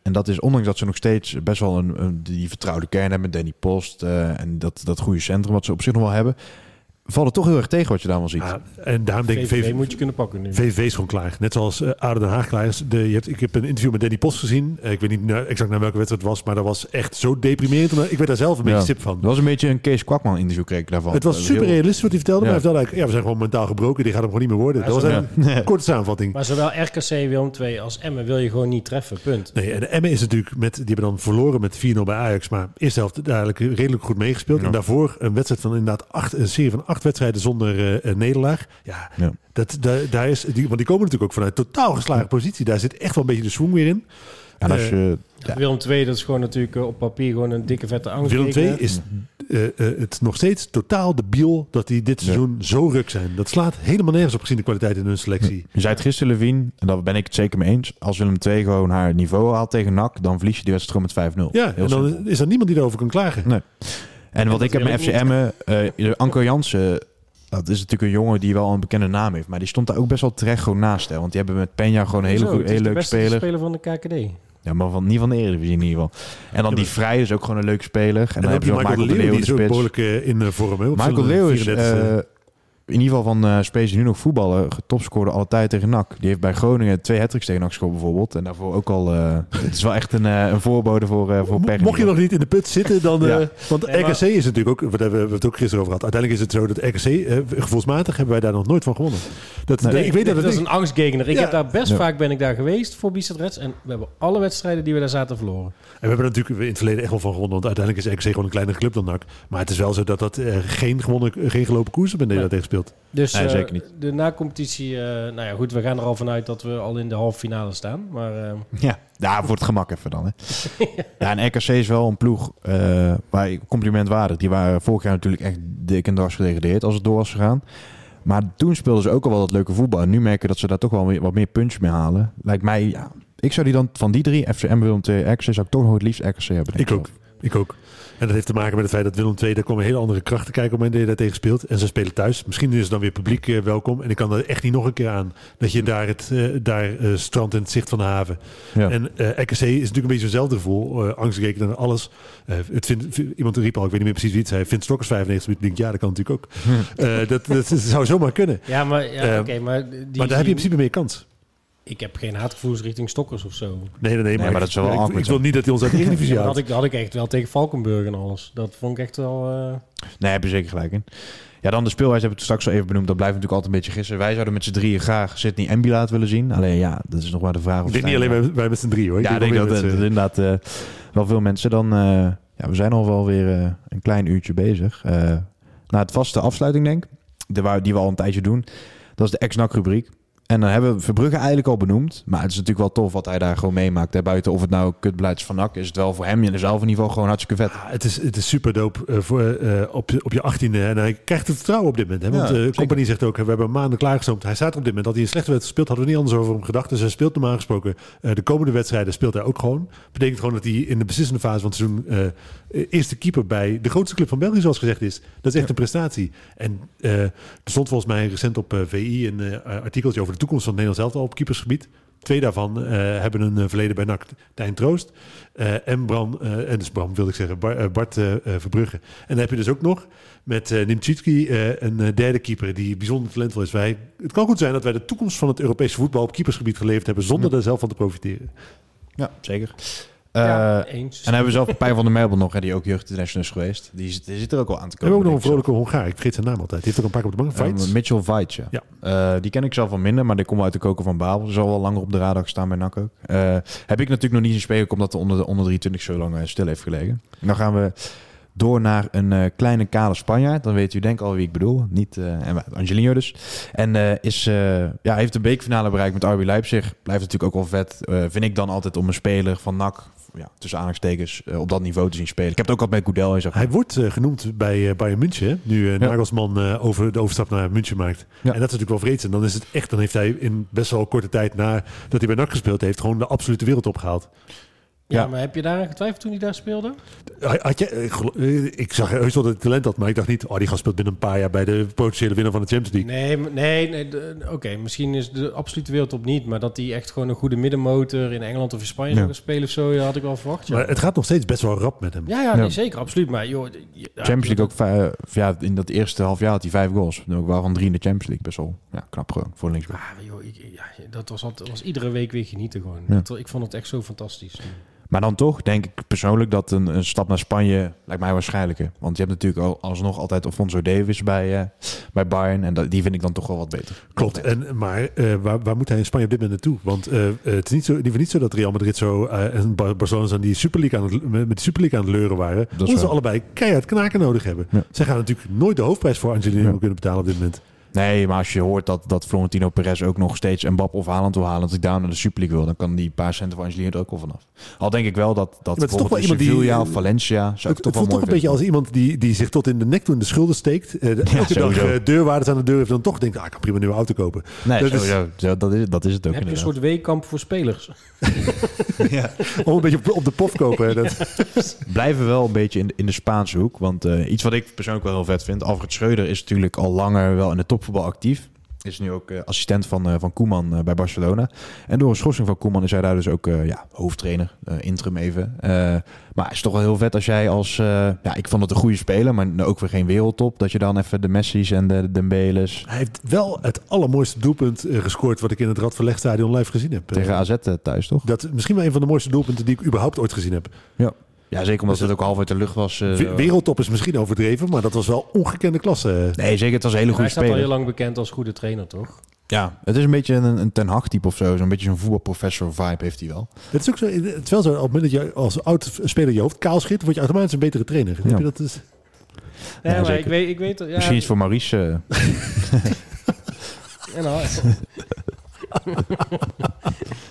Speaker 1: En dat is, ondanks dat ze nog steeds best wel een, een- die vertrouwde kern hebben Danny Post. eh, en dat, dat goede centrum wat ze op zich nog wel hebben. Valt het toch heel erg tegen wat je daar wel ziet.
Speaker 2: En daarom denk ik,
Speaker 3: VVV
Speaker 2: VVV,
Speaker 3: moet je kunnen pakken nu.
Speaker 2: VVV is gewoon klaar. Net zoals uh, Aarde Den Haag klaar is. De, je hebt, ik heb een interview met Danny Post gezien. Eh, ik weet niet nou, exact naar welke wedstrijd het was, maar dat was echt zo deprimerend. Ik werd daar zelf een beetje sip van.
Speaker 1: Dat was een beetje een Kees Kwakman interview kreeg ik daarvan.
Speaker 2: Het was
Speaker 1: Dat
Speaker 2: super
Speaker 1: heel-
Speaker 2: realistisch wat hij vertelde, maar
Speaker 1: Ja.
Speaker 2: hij vertelde eigenlijk, ja, we zijn gewoon mentaal gebroken, die gaat hem gewoon niet meer worden. Dat was een korte samenvatting.
Speaker 3: Maar zowel RKC, Willem II als Emmen wil je gewoon niet treffen. Punt.
Speaker 2: Nee, en Emmen is natuurlijk met, die hebben dan verloren met 4-0 bij Ajax, maar eerste helft eigenlijk redelijk goed meegespeeld.
Speaker 1: Ja.
Speaker 2: En daarvoor een wedstrijd van inderdaad acht, een serie van acht wedstrijden zonder eh, nederlaag. Ja,
Speaker 1: Ja.
Speaker 2: Dat, daar, daar is, die, want die komen natuurlijk ook vanuit totaal geslagen positie. Daar zit echt wel een beetje de swing weer in.
Speaker 1: En als
Speaker 2: Eh,
Speaker 1: je,
Speaker 3: Ja. Willem II, dat is gewoon natuurlijk eh, op papier gewoon een dikke vette angst.
Speaker 2: Willem II is eh, eh, het nog steeds totaal debiel dat die dit
Speaker 1: Ja.
Speaker 2: seizoen zo ruk zijn. Dat slaat helemaal nergens op gezien de kwaliteit in hun selectie.
Speaker 1: Je zei het gisteren, Levine, en daar ben ik het zeker mee eens. Als Willem II gewoon haar niveau haalt tegen NAC, dan verlies je die wedstrijd gewoon met 5-0.
Speaker 2: Ja,
Speaker 1: Heel
Speaker 2: en dan
Speaker 1: simpel.
Speaker 2: is er niemand die erover kan klagen.
Speaker 1: Nee. En wat ik heb met
Speaker 3: ik
Speaker 1: FC
Speaker 3: niet.
Speaker 1: Emmen, eh Anko Jansen, dat is natuurlijk een jongen die wel een bekende naam heeft. Maar die stond daar ook best wel terecht gewoon naast. Hè? Want die hebben met Peña gewoon een hele,
Speaker 3: Zo,
Speaker 1: goe-
Speaker 3: het is
Speaker 1: hele
Speaker 3: de
Speaker 1: leuke
Speaker 3: beste
Speaker 1: speler.
Speaker 3: speler van de KKD.
Speaker 1: Ja, maar van, niet van de Eredivisie in ieder geval. En dan die Vrij is ook gewoon een leuke speler. En,
Speaker 2: En dan heb je Michael Leeuw, die
Speaker 1: in
Speaker 2: is
Speaker 1: de
Speaker 2: ook behoorlijk eh, in de vorm.
Speaker 1: Michael Leeuw is
Speaker 2: 34e.
Speaker 1: In ieder geval van eh spelers die nu nog voetballen, getopscoorde alle tijd tegen NAC. Die heeft bij Groningen twee hat tegen NAC gescoord bijvoorbeeld. En daarvoor ook al... eh, het is wel echt een, eh, een voorbode voor, eh voor
Speaker 2: Mo-. Mocht je nog niet in de put zitten, dan...
Speaker 1: Ja.
Speaker 2: eh, want
Speaker 3: Nee, maar-
Speaker 2: RKC is natuurlijk ook... Wat hebben we het ook gisteren over gehad. Uiteindelijk is het zo dat RKC... eh, gevoelsmatig hebben wij daar nog nooit van gewonnen. Dat,
Speaker 1: Nee.
Speaker 2: ik weet dat
Speaker 3: dat
Speaker 2: het
Speaker 3: is een angstgegner. Ik
Speaker 2: Ja.
Speaker 3: heb daar best
Speaker 1: Ja.
Speaker 3: vaak ben ik daar geweest voor Reds. En we hebben alle wedstrijden die we daar zaten verloren.
Speaker 2: En we hebben er natuurlijk in het verleden echt wel van gewonnen. Want uiteindelijk is RKC gewoon een kleinere club dan NAC. Maar het is wel zo dat dat geen, gewonnen, geen gelopen koersen
Speaker 3: Nee.
Speaker 2: daar tegen speelt.
Speaker 3: Dus
Speaker 1: Nee,
Speaker 3: eh,
Speaker 1: zeker niet.
Speaker 3: de na-competitie... eh, nou ja, goed, we gaan er al vanuit dat we al in de halve finale staan. Maar eh,
Speaker 1: Ja, ja, voor het gemak even dan. Hè. ja, en RKC is wel een ploeg eh, waar ik compliment waardig. Die waren vorig jaar natuurlijk echt dik en dwars gedegradeerd als het door was gegaan. Maar toen speelden ze ook al wel dat leuke voetbal. En nu merken dat ze daar toch wel weer wat meer punch mee halen. Lijkt mij, ja, ik zou die dan van die drie, FCM, Willem II, RKC, zou ik toch nog het liefst RKC hebben. denk
Speaker 2: Ik ook. Ik ook. En dat heeft te maken met het feit dat Willem II, daar komen hele andere krachten kijken op het moment dat je daar tegen speelt. En ze spelen thuis. Misschien is dan weer publiek eh, welkom. En ik kan er echt niet nog een keer aan dat je daar, het, eh, daar eh, strandt in het zicht van de haven.
Speaker 1: Ja.
Speaker 2: En eh RKC is natuurlijk een beetje hetzelfde gevoel. Uh, angstgekend en alles. Eh, het vindt, iemand riep al, ik weet niet meer precies wie het zei. Vindt Stokkers 95 minuten. Ik denk, ja, dat kan natuurlijk ook. Eh, dat, dat zou zomaar kunnen.
Speaker 3: ja, maar, ja, oké, maar, die,
Speaker 2: maar daar heb je in principe meer kans.
Speaker 3: Ik heb geen haatgevoelens richting Stokkers of zo.
Speaker 2: Nee, nee, nee. Maar,
Speaker 1: maar dat is wel
Speaker 2: ik, ik,
Speaker 1: awkward
Speaker 2: ik wil niet dat hij ons uit de Eredivisie
Speaker 3: dat
Speaker 2: haalt.
Speaker 3: had ik, dat had ik echt wel tegen Valkenburg en alles. Dat vond ik echt wel... eh,
Speaker 1: Nee, heb je zeker gelijk in. Ja, dan de speelwijze hebben we het straks al even benoemd. Dat blijft natuurlijk altijd een beetje gissen. Wij zouden met z'n drieën graag Sydney en Bilaat willen zien. Alleen ja, dat is nog maar de vraag of
Speaker 2: Ik denk niet alleen wij, wij met z'n drie hoor.
Speaker 1: Ja, ik denk
Speaker 2: meer
Speaker 1: dat
Speaker 2: z'n-
Speaker 1: inderdaad eh, wel veel mensen. Dan, eh, ja, we zijn al wel weer eh, een klein uurtje bezig. Eh na het vaste afsluiting denk ik, de, waar- die we al een tijdje doen. Dat is de ex-NAC rubriek. En dan hebben we Verbrugge eigenlijk al benoemd. Maar het is natuurlijk wel tof wat hij daar gewoon meemaakt. Hè. Buiten of het nou kutbeleid is van NAC, is het wel voor hem in dezelfde niveau gewoon hartstikke vet.
Speaker 2: Ja, het, is, het is super dope eh, voor, eh, op, je- op je achttiende. En hij krijgt het vertrouwen op dit moment. Hè? Want
Speaker 1: Ja,
Speaker 2: de compagnie zegt ook, we hebben maanden klaargestoomd. Hij staat op dit moment. Dat hij een slechte wedstrijd speelt, hadden we niet anders over hem gedacht. Dus hij speelt normaal gesproken. eh, de komende wedstrijden speelt hij ook gewoon. Betekent gewoon dat hij in de beslissende fase van het seizoen... eh, eerste keeper bij de grootste club van België, zoals gezegd is. Dat is echt een prestatie. En eh, er stond volgens mij recent op eh, VI een eh, artikeltje over de toekomst van het Nederlands elftal op keepersgebied. Twee daarvan eh, hebben een eh, verleden bij NAC, Tijn Troost. eh, en Bram, en dus Bram wilde ik zeggen, Bar- Bart Verbrugge. En dan heb je dus ook nog met uh, Nimchitski een derde keeper die bijzonder talentvol is. Wij, het kan goed zijn dat wij de toekomst van het Europese voetbal op keepersgebied geleverd hebben zonder daar zelf van te profiteren.
Speaker 1: Ja, zeker.
Speaker 3: Ja,
Speaker 1: Eh,
Speaker 3: eens.
Speaker 1: en dan hebben we zelf Pijn van der Meubel nog, hè, die ook jeugd international is geweest. Die zit, die zit er ook al aan te
Speaker 2: We hebben
Speaker 1: komen.
Speaker 2: ook nog een vrolijke Hongaar. Ik vergeet zijn naam altijd. Die heeft ook een paar keer op de bank.
Speaker 1: Eh, Mitchell Veit, ja.
Speaker 2: Ja.
Speaker 1: Eh, die ken ik zelf wel minder, maar die komt uit de koken van Babel. Die zal wel langer op de radar gestaan bij NAC ook. Eh, heb ik natuurlijk nog niet zien spelen, omdat de onder, de onder 23 zo lang stil heeft gelegen. Dan gaan we door naar een eh, kleine kale Spanjaard. Dan weet u denk ik al wie ik bedoel. Niet eh, en Angelino dus. En eh, is, eh, ja, heeft de beekfinale bereikt met RB Leipzig. Blijft natuurlijk ook wel vet. Eh, vind ik dan altijd om een speler van NAC, ja, tussen aanhalingstekens, eh, op dat niveau te zien spelen. Ik heb het ook al bij Goudel. en zo.
Speaker 2: Hij wordt eh, genoemd bij eh, Bayern München. hè, Nu
Speaker 1: Ja.
Speaker 2: Nagelsman eh, over de overstap naar München maakt.
Speaker 1: Ja.
Speaker 2: En dat is natuurlijk wel vreedzaam. Dan is het echt. Dan heeft hij in best wel korte tijd na dat hij bij NAC gespeeld heeft, gewoon de absolute wereld opgehaald.
Speaker 3: Ja,
Speaker 1: ja.
Speaker 3: maar heb je daar aan getwijfeld toen hij daar speelde?
Speaker 2: Had je, ik gelo- eh, ik zag heus wel dat hij talent had, maar ik dacht niet, oh, die gast speelt binnen een paar jaar bij de potentiële winnaar van de Champions League.
Speaker 3: Nee, nee, nee de- oké, misschien is de absolute wereldtop niet, maar dat hij echt gewoon een goede middenmotor in Engeland of in Spanje
Speaker 1: Ja.
Speaker 3: zou gaan spelen of zo, had ik wel verwacht. Ja,
Speaker 2: Maar het gaat nog steeds best wel rap met hem.
Speaker 3: ja, ja, nee,
Speaker 1: Ja.
Speaker 3: zeker, absoluut. Maar joh, d- ja,
Speaker 1: Champions League ook vijf, ja, in dat eerste half jaar had hij vijf goals. Ook waarvan drie in de Champions League. Best wel ja, knap gewoon voor linksback.
Speaker 3: Ah, joh, ik, ja, dat was, altijd, was iedere week weer genieten gewoon.
Speaker 1: Ja.
Speaker 3: Dat- ik vond het echt zo fantastisch.
Speaker 1: Maar dan toch denk ik persoonlijk dat een, een stap naar Spanje lijkt mij waarschijnlijker. Want je hebt natuurlijk al, alsnog altijd Alfonso Davis bij, eh, bij Bayern. En dat, die vind ik dan toch wel wat beter.
Speaker 2: Klopt. En, maar eh, waar, waar moet hij in Spanje op dit moment naartoe? Want eh, het is niet zo, niet, niet zo dat Real Madrid zo en Bar- Barcelona aan die Super League aan het, met de Super League aan het leuren waren. omdat ze allebei keihard knaken nodig hebben.
Speaker 1: Ja.
Speaker 2: Zij gaan natuurlijk nooit de hoofdprijs voor Angelino
Speaker 1: Ja.
Speaker 2: kunnen betalen op dit moment.
Speaker 1: Nee, maar als je hoort dat, dat Florentino Perez ook nog steeds Mbappé of Haaland wil halen... dat hij daar naar de Super League wil... dan kan die paar centen van Angelino er ook wel vanaf. Al denk ik wel dat, dat
Speaker 2: het is toch wel
Speaker 1: bijvoorbeeld in
Speaker 2: iemand die-
Speaker 1: Sevilla of Valencia... zou
Speaker 2: Het,
Speaker 1: ik
Speaker 2: het
Speaker 1: toch wel
Speaker 2: voelt toch een beetje als iemand die, die zich tot in de nek toe in de schulden steekt. eh, de-
Speaker 1: Ja,
Speaker 2: elke
Speaker 1: sowieso.
Speaker 2: eh, deurwaarders aan de deur heeft en dan toch denkt, ah, ik kan prima een nieuwe auto kopen.
Speaker 1: Nee,
Speaker 2: dat is-
Speaker 1: dat, is, dat is het ook
Speaker 3: heb je een soort weekamp voor spelers.
Speaker 2: Om een beetje op, op de pof kopen. hè, Dat,
Speaker 1: blijven wel een beetje in de, in de Spaanse hoek. Want eh, iets wat ik persoonlijk wel heel vet vind. Alfred Schreuder is natuurlijk al langer wel in de topvoetbal actief. Is nu ook eh, assistent van, eh, van Koeman eh, bij Barcelona. En door een schorsing van Koeman is hij daar dus ook ja, hoofdtrainer. interim even. Maar het is toch wel heel vet als jij als... ja, ik vond het een goede speler, maar ook weer geen wereldtop. Dat je dan even de Messi's en de Dembeles
Speaker 2: hij heeft wel het allermooiste doelpunt gescoord wat ik in het Radverlegstadion live gezien heb.
Speaker 1: tegen AZ thuis, toch?
Speaker 2: Dat is misschien wel een van de mooiste doelpunten die ik überhaupt ooit gezien heb.
Speaker 1: Ja, zeker omdat het ook half uit de lucht was. eh,
Speaker 2: We- Wereldtop is misschien overdreven, maar dat was wel ongekende klasse.
Speaker 1: Nee, zeker. Het was een hele
Speaker 3: Hij
Speaker 1: goede
Speaker 3: staat al
Speaker 1: speler.
Speaker 3: heel lang bekend als goede trainer, toch?
Speaker 1: Ja, het is een beetje een, een Ten Hag type of zo. Zo'n beetje zo'n voetbalprofessor vibe heeft hij wel.
Speaker 2: Het is ook zo, het is wel zo, op het moment dat je als oud speler je hoofd kaal schiet, word je automatisch een betere trainer. Heb
Speaker 1: Ja.
Speaker 2: je dat dus?
Speaker 3: Nee, maar
Speaker 1: zeker.
Speaker 3: ik weet, ik weet ja,
Speaker 1: Misschien iets voor Maurice. eh.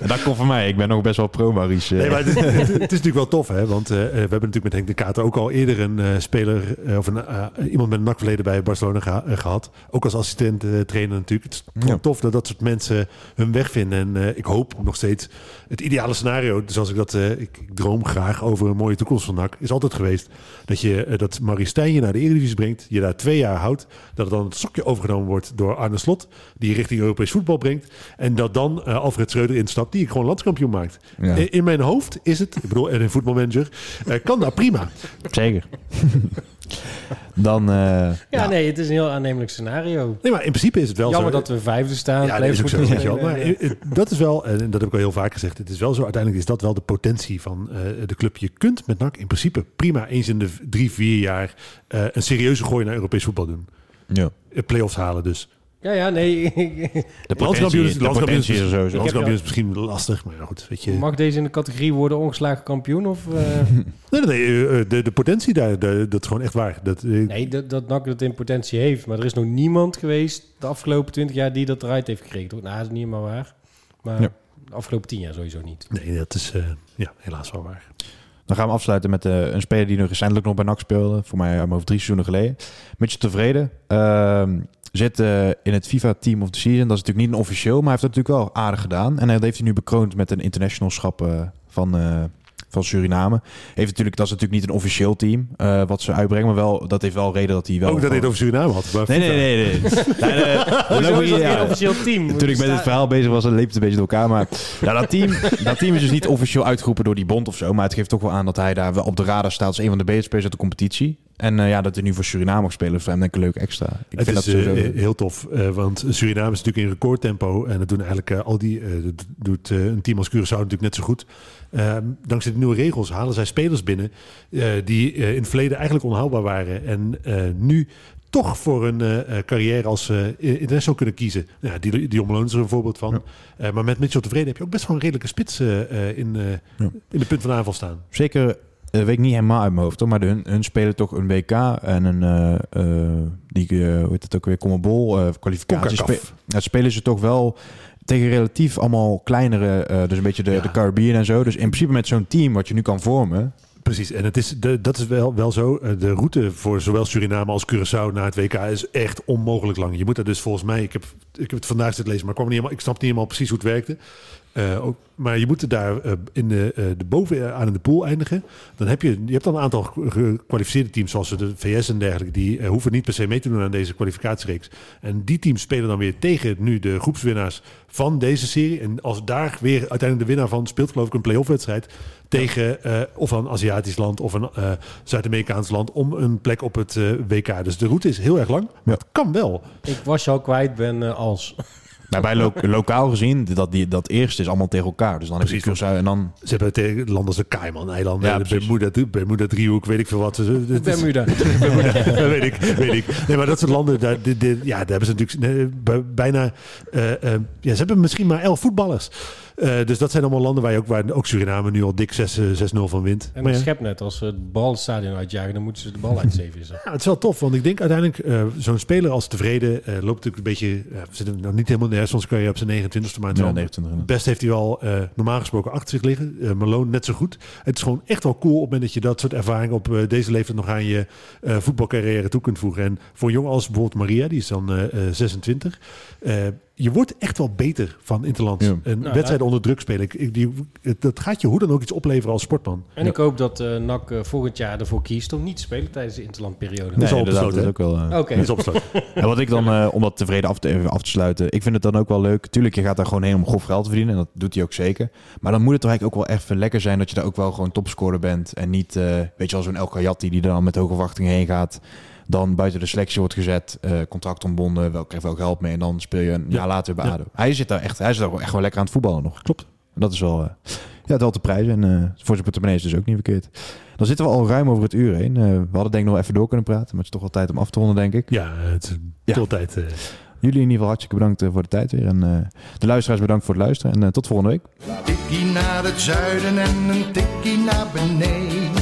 Speaker 3: en
Speaker 1: dat komt van mij. Ik ben nog best wel pro Maurice.
Speaker 2: Nee, maar het, is natuurlijk wel tof, hè? Want eh, we hebben natuurlijk met Henk de Kater ook al eerder een eh, speler eh, of een, iemand met een nakverleden bij Barcelona geha- eh, gehad. Ook als assistent trainer natuurlijk. Het is
Speaker 1: Ja.
Speaker 2: tof dat dat soort mensen hun weg vinden. En ik hoop nog steeds het ideale scenario, zoals ik dat, ik, ik droom graag over een mooie toekomst van NAC, is altijd geweest dat je dat Maurice Stijn je naar de Eredivisie brengt, je daar twee jaar houdt, dat het dan het sokje overgenomen wordt door Arne Slot, die je richting Europees voetbal brengt, en dat dan Alfred Schreuder instapt, die ik gewoon landskampioen maakt.
Speaker 1: Ja.
Speaker 2: In- mijn hoofd is het, ik bedoel, en een voetbalmanager, eh, kan dat prima.
Speaker 1: Zeker. Dan... eh,
Speaker 3: ja,
Speaker 1: ja.
Speaker 3: nee, het is een heel aannemelijk scenario.
Speaker 2: Nee, maar in principe is het wel
Speaker 3: Jammer
Speaker 2: zo.
Speaker 3: dat we vijfde staan.
Speaker 2: Ja, dat is ook zo. Maar eh, dat is wel, en dat heb ik al heel vaak gezegd, het is wel zo, uiteindelijk is dat wel de potentie van eh, de club. Je kunt met NAC in principe prima eens in de drie, vier jaar eh, een serieuze gooi naar Europees voetbal doen.
Speaker 1: ja.
Speaker 2: Play-offs halen dus.
Speaker 3: Ja, ja, nee.
Speaker 1: De
Speaker 2: Landskampioen
Speaker 1: potentie,
Speaker 2: is,
Speaker 1: de
Speaker 2: landskampioen
Speaker 1: is
Speaker 2: is,
Speaker 1: sowieso.
Speaker 2: landskampioen is misschien lastig, maar ja, goed, weet je.
Speaker 3: Mag deze in de categorie worden ongeslagen kampioen? Of, eh,
Speaker 2: Nee, nee, nee, eh, eh, de, de potentie daar, de- dat is gewoon echt waar. Dat,
Speaker 3: nee, dat, dat NAC het in potentie heeft. Maar er is nog niemand geweest de afgelopen twintig jaar die dat eruit heeft gekregen. toch? Nou, dat is niet helemaal waar. Maar
Speaker 1: Ja.
Speaker 3: de afgelopen tien jaar sowieso niet.
Speaker 2: Nee, dat is eh, ja, helaas wel waar.
Speaker 1: Dan gaan we afsluiten met eh, een speler die nog recentelijk nog bij NAC speelde. Voor mij over drie seizoenen geleden. Mitchell Tevreden. Zit eh, in het FIFA Team of the Season. Dat is natuurlijk niet een officieel, maar hij heeft het natuurlijk wel aardig gedaan. En dat heeft hij nu bekroond met een internationalschap eh, van, eh, van Suriname. Heeft natuurlijk, dat is natuurlijk niet een officieel team eh, wat ze uitbrengen. Maar wel, dat heeft wel reden dat hij wel...
Speaker 2: ook dat hij het over Suriname had. maar
Speaker 1: Nee, nee, nee. nee. nee, nee,
Speaker 3: Hoezo
Speaker 1: dan moet
Speaker 3: is dat geen officieel team?
Speaker 1: Toen ik met dit verhaal bezig was, leep het een beetje door elkaar. Maar ja, dat, team, dat team is dus niet officieel uitgeroepen door die bond of zo. Maar het geeft toch wel aan dat hij daar wel op de radar staat als een van de betere spelers uit de competitie. En eh, ja, dat hij nu voor Suriname mag spelen, is voor hem denk ik een leuk extra. Ik
Speaker 2: het
Speaker 1: vind
Speaker 2: is
Speaker 1: dat sowieso...
Speaker 2: eh, heel tof, eh, want Suriname is natuurlijk in recordtempo. En dat doen eigenlijk al die, doet een team als Curaçao natuurlijk net zo goed. Eh, dankzij de nieuwe regels halen zij spelers binnen eh, die eh, in het verleden eigenlijk onhaalbaar waren. En eh, nu toch voor een eh, eh, carrière als eh international kunnen kiezen. Ja, die, die Omloon is er een voorbeeld van. Eh, maar met Mitchell tevreden heb je ook best wel een redelijke spits in, eh,
Speaker 1: Ja.
Speaker 2: in de punt van aanval staan.
Speaker 1: Zeker, weet ik niet helemaal uit mijn hoofd, hoor, maar hun, hun spelen toch een WK en een, eh, eh, die, hoe heet het ook weer, Commonbol, eh kwalificatie. Spe- spelen ze toch wel tegen relatief allemaal kleinere, eh, dus een beetje de,
Speaker 2: Ja.
Speaker 1: de Caribbean en zo. Dus in principe met zo'n team wat je nu kan vormen,
Speaker 2: Precies, en het is de, dat is wel, wel zo. Eh, De route voor zowel Suriname als Curaçao naar het WK is echt onmogelijk lang. Je moet er dus volgens mij, ik heb, ik heb het vandaag zitten lezen, maar ik, kwam niet helemaal, ik snap niet helemaal precies hoe het werkte. Eh, maar je moet daar eh, in de, eh, de bovenaan in de pool eindigen. Dan heb je, je hebt dan een aantal ge- gekwalificeerde teams, zoals de VS en dergelijke, die hoeven niet per se mee te doen aan deze kwalificatiereeks. En die teams spelen dan weer tegen nu de groepswinnaars van deze serie. En als daar weer uiteindelijk de winnaar van speelt, geloof ik, een play-off wedstrijd tegen of een Aziatisch land of een Zuid-Amerikaans land om een plek op het WK. Dus de route is heel erg lang, maar kan wel.
Speaker 3: Ik was al kwijt, ben als.
Speaker 1: Maar bij lo- lokaal gezien, dat, die, dat eerste is allemaal tegen elkaar. Dus dan heb je. Curaçao en dan...
Speaker 2: Ze hebben tegen landen als de Cayman-eilanden,
Speaker 1: Ja,
Speaker 2: de. Bermuda, Bermuda driehoek, weet ik veel wat. Ze- het is-
Speaker 3: Bermuda.
Speaker 2: Bermuda, dat weet ik, weet ik. Nee, maar dat soort landen, daar, dit- dit- ja, daar hebben ze natuurlijk bijna... eh, eh, ja, ze hebben misschien maar elf voetballers. Eh, dus dat zijn allemaal landen waar, je ook, waar ook Suriname nu al dik 6, eh, 6-0 van wint.
Speaker 3: En
Speaker 2: Maar
Speaker 3: een
Speaker 2: ja,
Speaker 3: schepnet, als ze het bal het stadion uitjagen, dan moeten ze de bal uitzeven.
Speaker 2: ja, het is wel tof, want ik denk uiteindelijk eh, zo'n speler als tevreden eh, loopt natuurlijk een beetje... we zitten nog niet helemaal neer, soms kan je op zijn 29ste, maar het is
Speaker 1: Ja,
Speaker 2: wel-
Speaker 1: 29.
Speaker 2: Het best heeft hij wel eh, normaal gesproken achter zich liggen. Eh Malone net zo goed. Het is gewoon echt wel cool op het moment dat je dat soort ervaring op eh, deze leeftijd nog aan je eh, voetbalcarrière toe kunt voegen. En voor een jongen als bijvoorbeeld Maria, die is dan eh, eh, 26. Je wordt echt wel beter van Interlands.
Speaker 1: Ja.
Speaker 2: Een
Speaker 3: Nou,
Speaker 2: wedstrijd onder druk spelen. Ik, die, dat gaat je hoe dan ook iets opleveren als sportman.
Speaker 3: En ik hoop dat eh NAC eh, volgend jaar ervoor kiest om niet te spelen tijdens de interlandperiode.
Speaker 2: Dat is al
Speaker 1: inderdaad,
Speaker 2: besloten,
Speaker 1: dat is ook wel...
Speaker 2: Dat is opsluiten.
Speaker 1: En wat ik dan, eh, om dat tevreden af te, even af te sluiten, ik vind het dan ook wel leuk. Tuurlijk, je gaat daar gewoon heen om grof geld te verdienen. En dat doet hij ook zeker. Maar dan moet het toch eigenlijk ook wel even lekker zijn dat je daar ook wel gewoon topscorer bent. En niet, eh, weet je wel, zo'n El Kayati die er dan met hoge verwachtingen heen gaat. Dan buiten de selectie wordt gezet, eh, contract ontbonden, wel, krijgt wel geld mee. En dan speel je een
Speaker 2: Ja.
Speaker 1: jaar later bij
Speaker 2: Ja.
Speaker 1: ADO. Hij zit daar echt, hij zit daar echt wel lekker aan het voetballen nog.
Speaker 2: Klopt.
Speaker 1: En dat is wel, eh, ja, wel te prijzen. En eh, voor zijn portemonnee is dus ook niet verkeerd. Dan zitten we al ruim over het uur heen. Eh, we hadden denk ik nog even door kunnen praten. Maar het is toch wel tijd om af te ronden, denk ik.
Speaker 2: Ja, het is
Speaker 1: Ja.
Speaker 2: altijd. eh,
Speaker 1: Jullie in ieder geval hartstikke bedankt voor de tijd weer. En eh, de luisteraars bedankt voor het luisteren. En eh, tot volgende week.
Speaker 6: Tikkie naar het zuiden en een tikkie naar beneden.